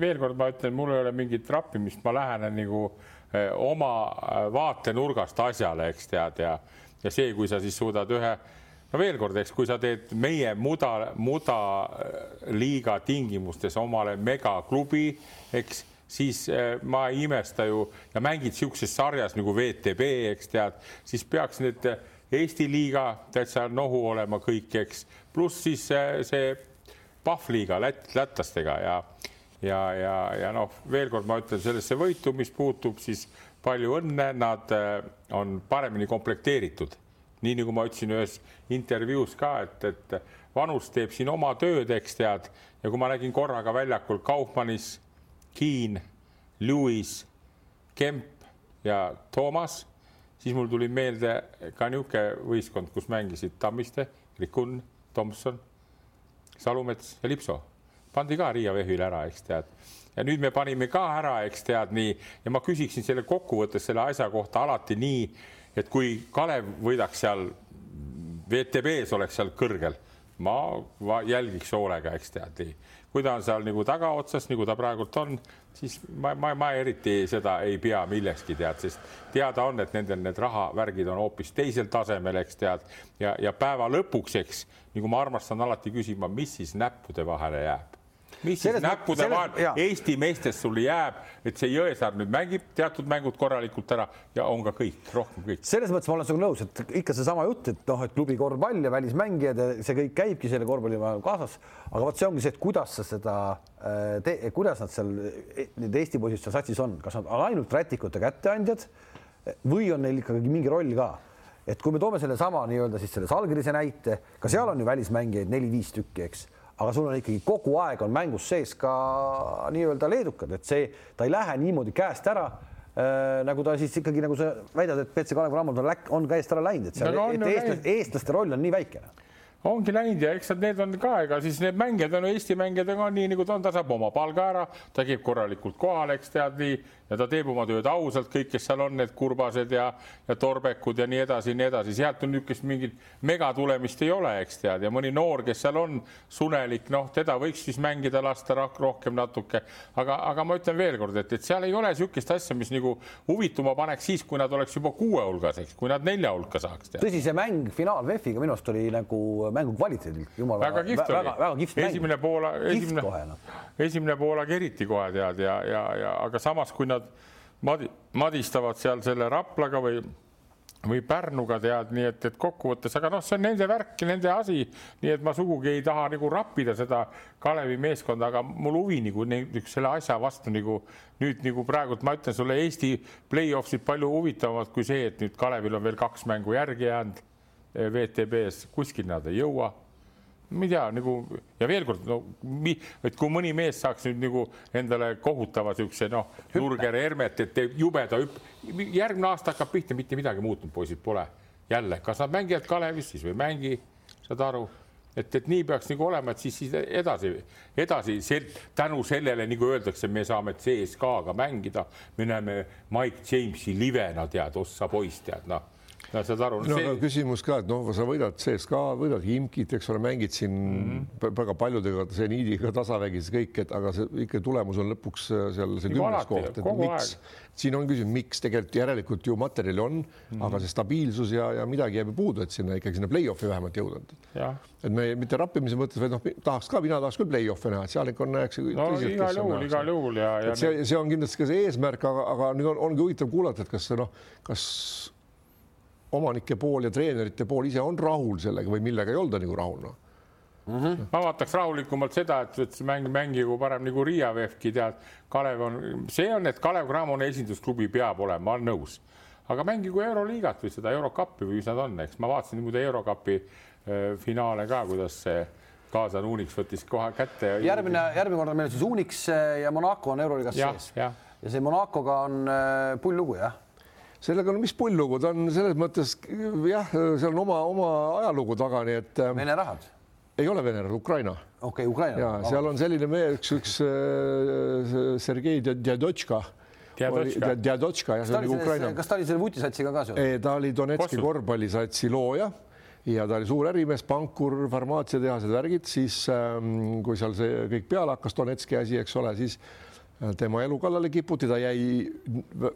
veel kord ma ütlen, mul ei ole mingit rappimist, ma lähenen nagu eh, oma vaatenurgast asjale, eks tead ja, ja see, kui sa siis suudad ühe, no veel kord, eks, kui sa teed meie muda, muda eh, liiga tingimustes omale megaklubi, eks siis eh, ma ei imesta ju ja mängid niisuguses sarjas nagu VTB, eks tead, siis peaks need eh, Eesti liiga täitsa nohu olema kõik, eks, pluss siis eh, see Pahvliiga Lätt, lätlastega ja, ja, ja, ja noh, veel kord ma ütlen sellesse võitu, mis puutub, siis palju õnne, nad äh, on paremini komplekteeritud. Nii nagu ma ütlesin ühes intervjuus ka, et, et vanus teeb siin oma tööd, eks tead, ja kui ma nägin korraga väljakul Kaufmannis, Kiin, Lewis, Kemp ja Toomas, siis mul tuli meelde ka niisugune võistkond, kus mängisid Tammiste, Rikun, Tomson Salumets ja Lipso. Pandi ka Riia Vehvile ära, eks tead. ja nüüd me panime ka ära, eks tead nii, ja ma küsiksin selle kokkuvõttes selle asja kohta alati nii, et kui Kalev võidaks seal VTB-s oleks seal kõrgel, ma jälgiks hoolega, eks tead nii. kui ta on seal nagu tagaotsas, nagu ta praegult on, siis ma, ma, ma eriti seda ei pea millekski tead, sest teada on, et nendel need rahavärgid on hoopis teisel tasemel, eks tead, ja, ja päeva lõpuks, eks nagu ma armastan alati küsima, mis siis näppude vahele jääb mis siis Selles mõttes- näppude selles- vahel. Eesti meestest sul jääb, et see Jõesaar nüüd mängib teatud mängud korralikult ära ja on ka kõik, rohkem kõik. selles mõttes ma olen sinuga nõus, et ikka seesama jutt, et noh, et klubi korvpall ja välismängijad ja see kõik käibki selle korvpallimaailma kaasas, aga vot see ongi see, et kuidas sa seda äh, kuidas nad seal, need Eesti poisid seal satsis on, kas nad on ainult rätikute kätteandjad või on neil ikkagi mingi roll ka? et kui me toome sellesama nii-öelda siis selle Salgrise näite, ka seal on ju välismängijaid neli-viis tükki, eks, aga sul on ikkagi kogu aeg on mängus sees ka nii-öelda leedukad, et see, ta ei lähe niimoodi käest ära äh, nagu ta siis ikkagi, nagu sa väidad, et BC Kalev Cramolt on, on käest ära läinud, et seal No ju eestlaste, eestlaste roll on nii väikene. Ongi läinud ja eks need on ka, ega siis need mängijad on Eesti mängijad on nii nagu ta on, ta saab oma palga ära, ta käib korralikult kohal, eks tead nii ja ta teeb oma tööd ausalt, kõik, kes seal on, need kurbased ja, ja torbekud ja nii edasi, nii edasi, sealt on niisugust mingit megatulemist ei ole, eks tead, ja mõni noor, kes seal on, Sunelik, noh, teda võiks siis mängida lasta roh- rohkem natuke, aga, aga ma ütlen veelkord, et, et seal ei ole niisugust asja, mis nagu huvituma paneks siis, kui nad oleks juba kuue hulgas, eks, kui nad nelja hulka saaks teha. tõsi, see mäng finaal VEF-iga minu arust oli nagu mängu kvaliteedilt väga kihvt oli, väga, kihvt mäng. esimene kihvt esimene, noh. esimene poolaeg eriti kohe tead ja, ja, ja aga samas, kui nad madi, madistavad seal selle Raplaga või või Pärnuga tead, nii et, et kokkuvõttes, aga noh, see on nende värk ja nende asi, nii et ma sugugi ei taha nagu rappida seda Kalevi meeskonda, aga mul huvi nagu selle asja vastu nagu nüüd nagu praegult ma ütlen sulle Eesti play-off'id palju huvitavamad kui see, et nüüd Kalevil on veel kaks mängu järgi jäänud VTB-s, kuskil nad ei jõua. Ma ei tea nagu ja veel kord, no mi- et kui mõni mees saaks nüüd nagu endale kohutava siukse noh, Nurger Hermet, et teeb jubeda hüpp, järgmine aasta hakkab pihta, mitte midagi muutunud, poisid pole. jälle, kas nad mängivad Kalevis siis või ei mängi, saad aru, et, et nii peaks nagu olema, et siis, siis edasi, edasi sel, tänu sellele, nagu öeldakse, me saame CSKA-ga mängida, me näeme Mike Jamesi livena, tead, ossa poiss, tead, noh no saad aru no aga küsimus ka, et noh, sa võidad CSKA, võidad Imkit, eks ole, mängid siin mm -hmm. väga paljudega, seniidiga tasavägis kõik, et aga see ikka tulemus on lõpuks äh, seal see kümnes koht, et miks, siin on küsimus, miks tegelikult järelikult ju materjali on mm, -hmm. aga see stabiilsus ja, ja midagi jääb ju puudu, et sinna ikkagi sinna play-off'i vähemalt jõuda. et me mitte rappimise mõttes, vaid noh, tahaks ka, mina tahaks küll play-off'e näha, et seal ikka näeks. no igal juhul, igal juhul ja, ja. see, see on kindlasti ka see eesmärk, aga, aga nüüd on, ongi huvitav kuulata, et kas noh, kas omanike pool ja treenerite pool ise on rahul sellega või millega ei olda nagu rahul noh mm. -hmm. ma vaataks rahulikumalt seda, et, et mäng, mängigu parem nagu Riia Vehki tead, Kalev on, see on, et Kalev Cramoni esindusklubi peab olema, ma olen nõus, aga mängigu Euroliigat või seda Eurokappi või mis nad on, eks ma vaatasin muide Eurokapi äh, finaale ka, kuidas see kaaslane Unix võttis kohe kätte. järgmine, järgmine kord on meil siis Unix ja Monaco on Euroliigas sees ja, ja see Monacoga on äh, pull lugu jah sellega on mis pull lugu, ta on selles mõttes jah, seal on oma, oma ajalugu taga, nii et. Ähm, Vene rahad? ei ole Vene rahad, Ukraina. okei okay,, Ukraina. ja seal on selline mees, üks, üks äh, Sergei Djadotška. Djadotška, jah, see oli Ukraina. kas ta oli selle vutisatsiga ka seotud? ta oli Donetski korvpallisatsi looja ja ta oli suur ärimees, pankur, farmaatsiatehased, värgid, siis ähm, kui seal see kõik peale hakkas, Donetski asi, eks ole, siis tema elu kallale kiputi, ta jäi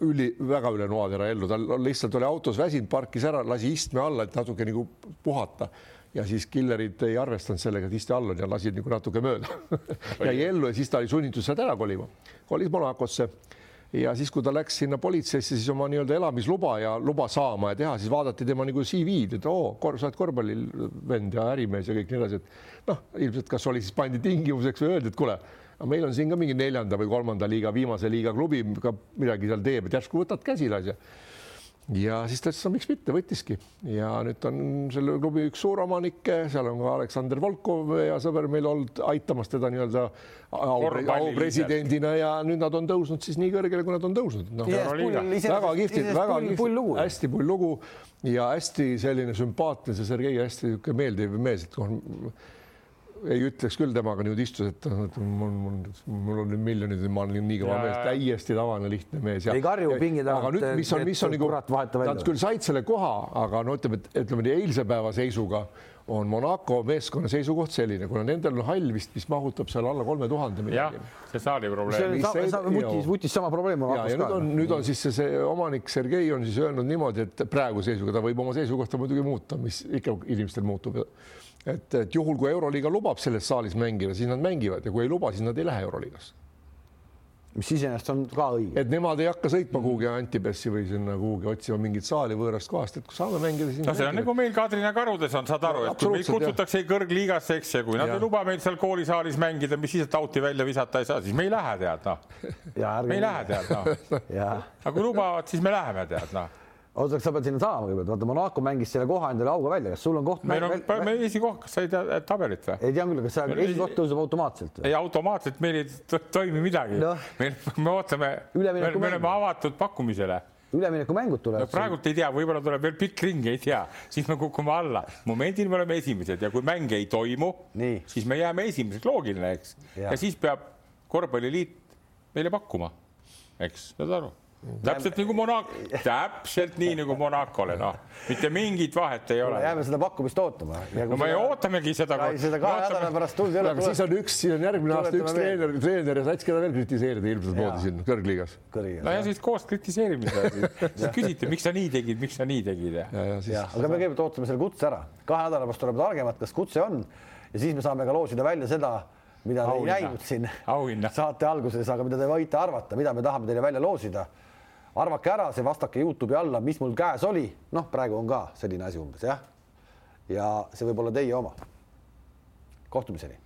üli, väga üle noatera ellu, tal lihtsalt oli autos väsinud, parkis ära, lasi istme alla, et natuke nagu puhata. Ja siis killerid ei arvestanud sellega, et iste all on ja lasid nagu natuke mööda. Jäi ellu ja siis ta oli sunnitud sealt ära kolima, kolis Monacosse. Ja siis, kui ta läks sinna politseisse, siis oma nii-öelda elamisluba ja luba saama ja teha, siis vaadati tema nagu CV-d, et oo, sa oled korvpallivend ja ärimees ja kõik nii edasi, et noh, ilmselt kas oli siis pandi tingimuseks või öeldi, et kuule aga meil on siin ka mingi neljanda või kolmanda liiga, viimase liiga klubi ka midagi seal teeb, et järsku võtad käsile asja. ja siis ta ütles, no miks mitte, võttiski. Ja nüüd on selle klubi üks suuromanikke, seal on ka Aleksander Volkov ja sõber meil olnud aitamas teda nii-öelda aupresidendina ja nüüd nad on tõusnud siis nii kõrgele, kui nad on tõusnud. No,. väga kihvtid, väga kihvtid, hästi pull lugu. Ja hästi selline sümpaatne, see Sergei hästi niisugune meeldiv mees, et ei ütleks küll temaga niimoodi istus, et mul, mul, mul on nüüd miljonid, ma olen nii kõva mees, täiesti tavaline lihtne mees. ei karju pingi tagant. aga nüüd, mis on, mis on nagu, nad küll said selle koha, aga no ütleme, et ütleme nii eilse päeva seisuga on Monaco meeskonna seisukoht selline, kuna nendel on hall vist, mis mahutab seal alla kolme tuhande midagi. see saali probleem. vutis, vutis sama probleem ja nüüd on, nüüd on siis see, see omanik Sergei on siis öelnud niimoodi, et praegu seisuga ta võib oma seisukohta muidugi muuta, mis ikka inimestel muutub et, et juhul, kui Euroliiga lubab selles saalis mängida, siis nad mängivad ja kui ei luba, siis nad ei lähe Euroliigasse. mis iseenesest on ka õige. et nemad ei hakka sõitma kuhugi Antibessi või sinna kuhugi otsima mingit saali võõrast kohast, et kui saame mängida, siis. no see on nagu meil Kadrina karudes on, saad aru, et kui meid kutsutakse kõrgliigasse, eks, ja kui nad ja. ei luba meil seal koolisaalis mängida, mis siis, et auti välja visata ei saa, siis me ei lähe, tead noh. me ei lähe, tead noh. aga kui lubavad, siis me läheme, tead noh oota, sa pead sinna saama kõigepealt, vaata Monaco mängis selle koha endale auga välja, kas sul on koht? meil on, meil esikoht, kas sa ei tea tabelit või? ei tea küll, kas see esikoht tõuseb automaatselt? ei, automaatselt meil ei toimi midagi no.. meil, me ootame, me oleme avatud pakkumisele üleminekumängud tulevad no,. praegult ei tea, võib-olla tuleb veel pikk ring, ei tea, siis me kukume alla. momendil me oleme esimesed ja kui mänge ei toimu, siis me jääme esimeseks, loogiline, eks. ja siis peab korvpalliliit meile pakkuma, eks, saad aru täpselt nagu Monaco, täpselt nii nagu Monacole, noh, mitte mingit vahet ei ole. jääme seda pakkumist ootama. no me ootamegi seda. seda kahe nädala pärast tuldi jälle. aga siis on üks, siis on järgmine aasta üks treener, treener ja sats, keda veel kritiseerida ilmselt moodi siin kõrgliigas. no ja siis koos kritiseerimise siis küsite, miks sa nii tegid, miks sa nii tegid ja. aga me kõigepealt ootame selle kutse ära, kahe nädala pärast tuleb targemad, kas kutse on ja siis me saame ka loosida välja seda mida te ei näinud siin Auhinna. saate alguses, aga mida te võite arvata, mida me tahame teile välja loosida arvake ära see, vastake Youtube'i alla, mis mul käes oli, noh, praegu on ka selline asi umbes jah. ja see võib olla teie oma. kohtumiseni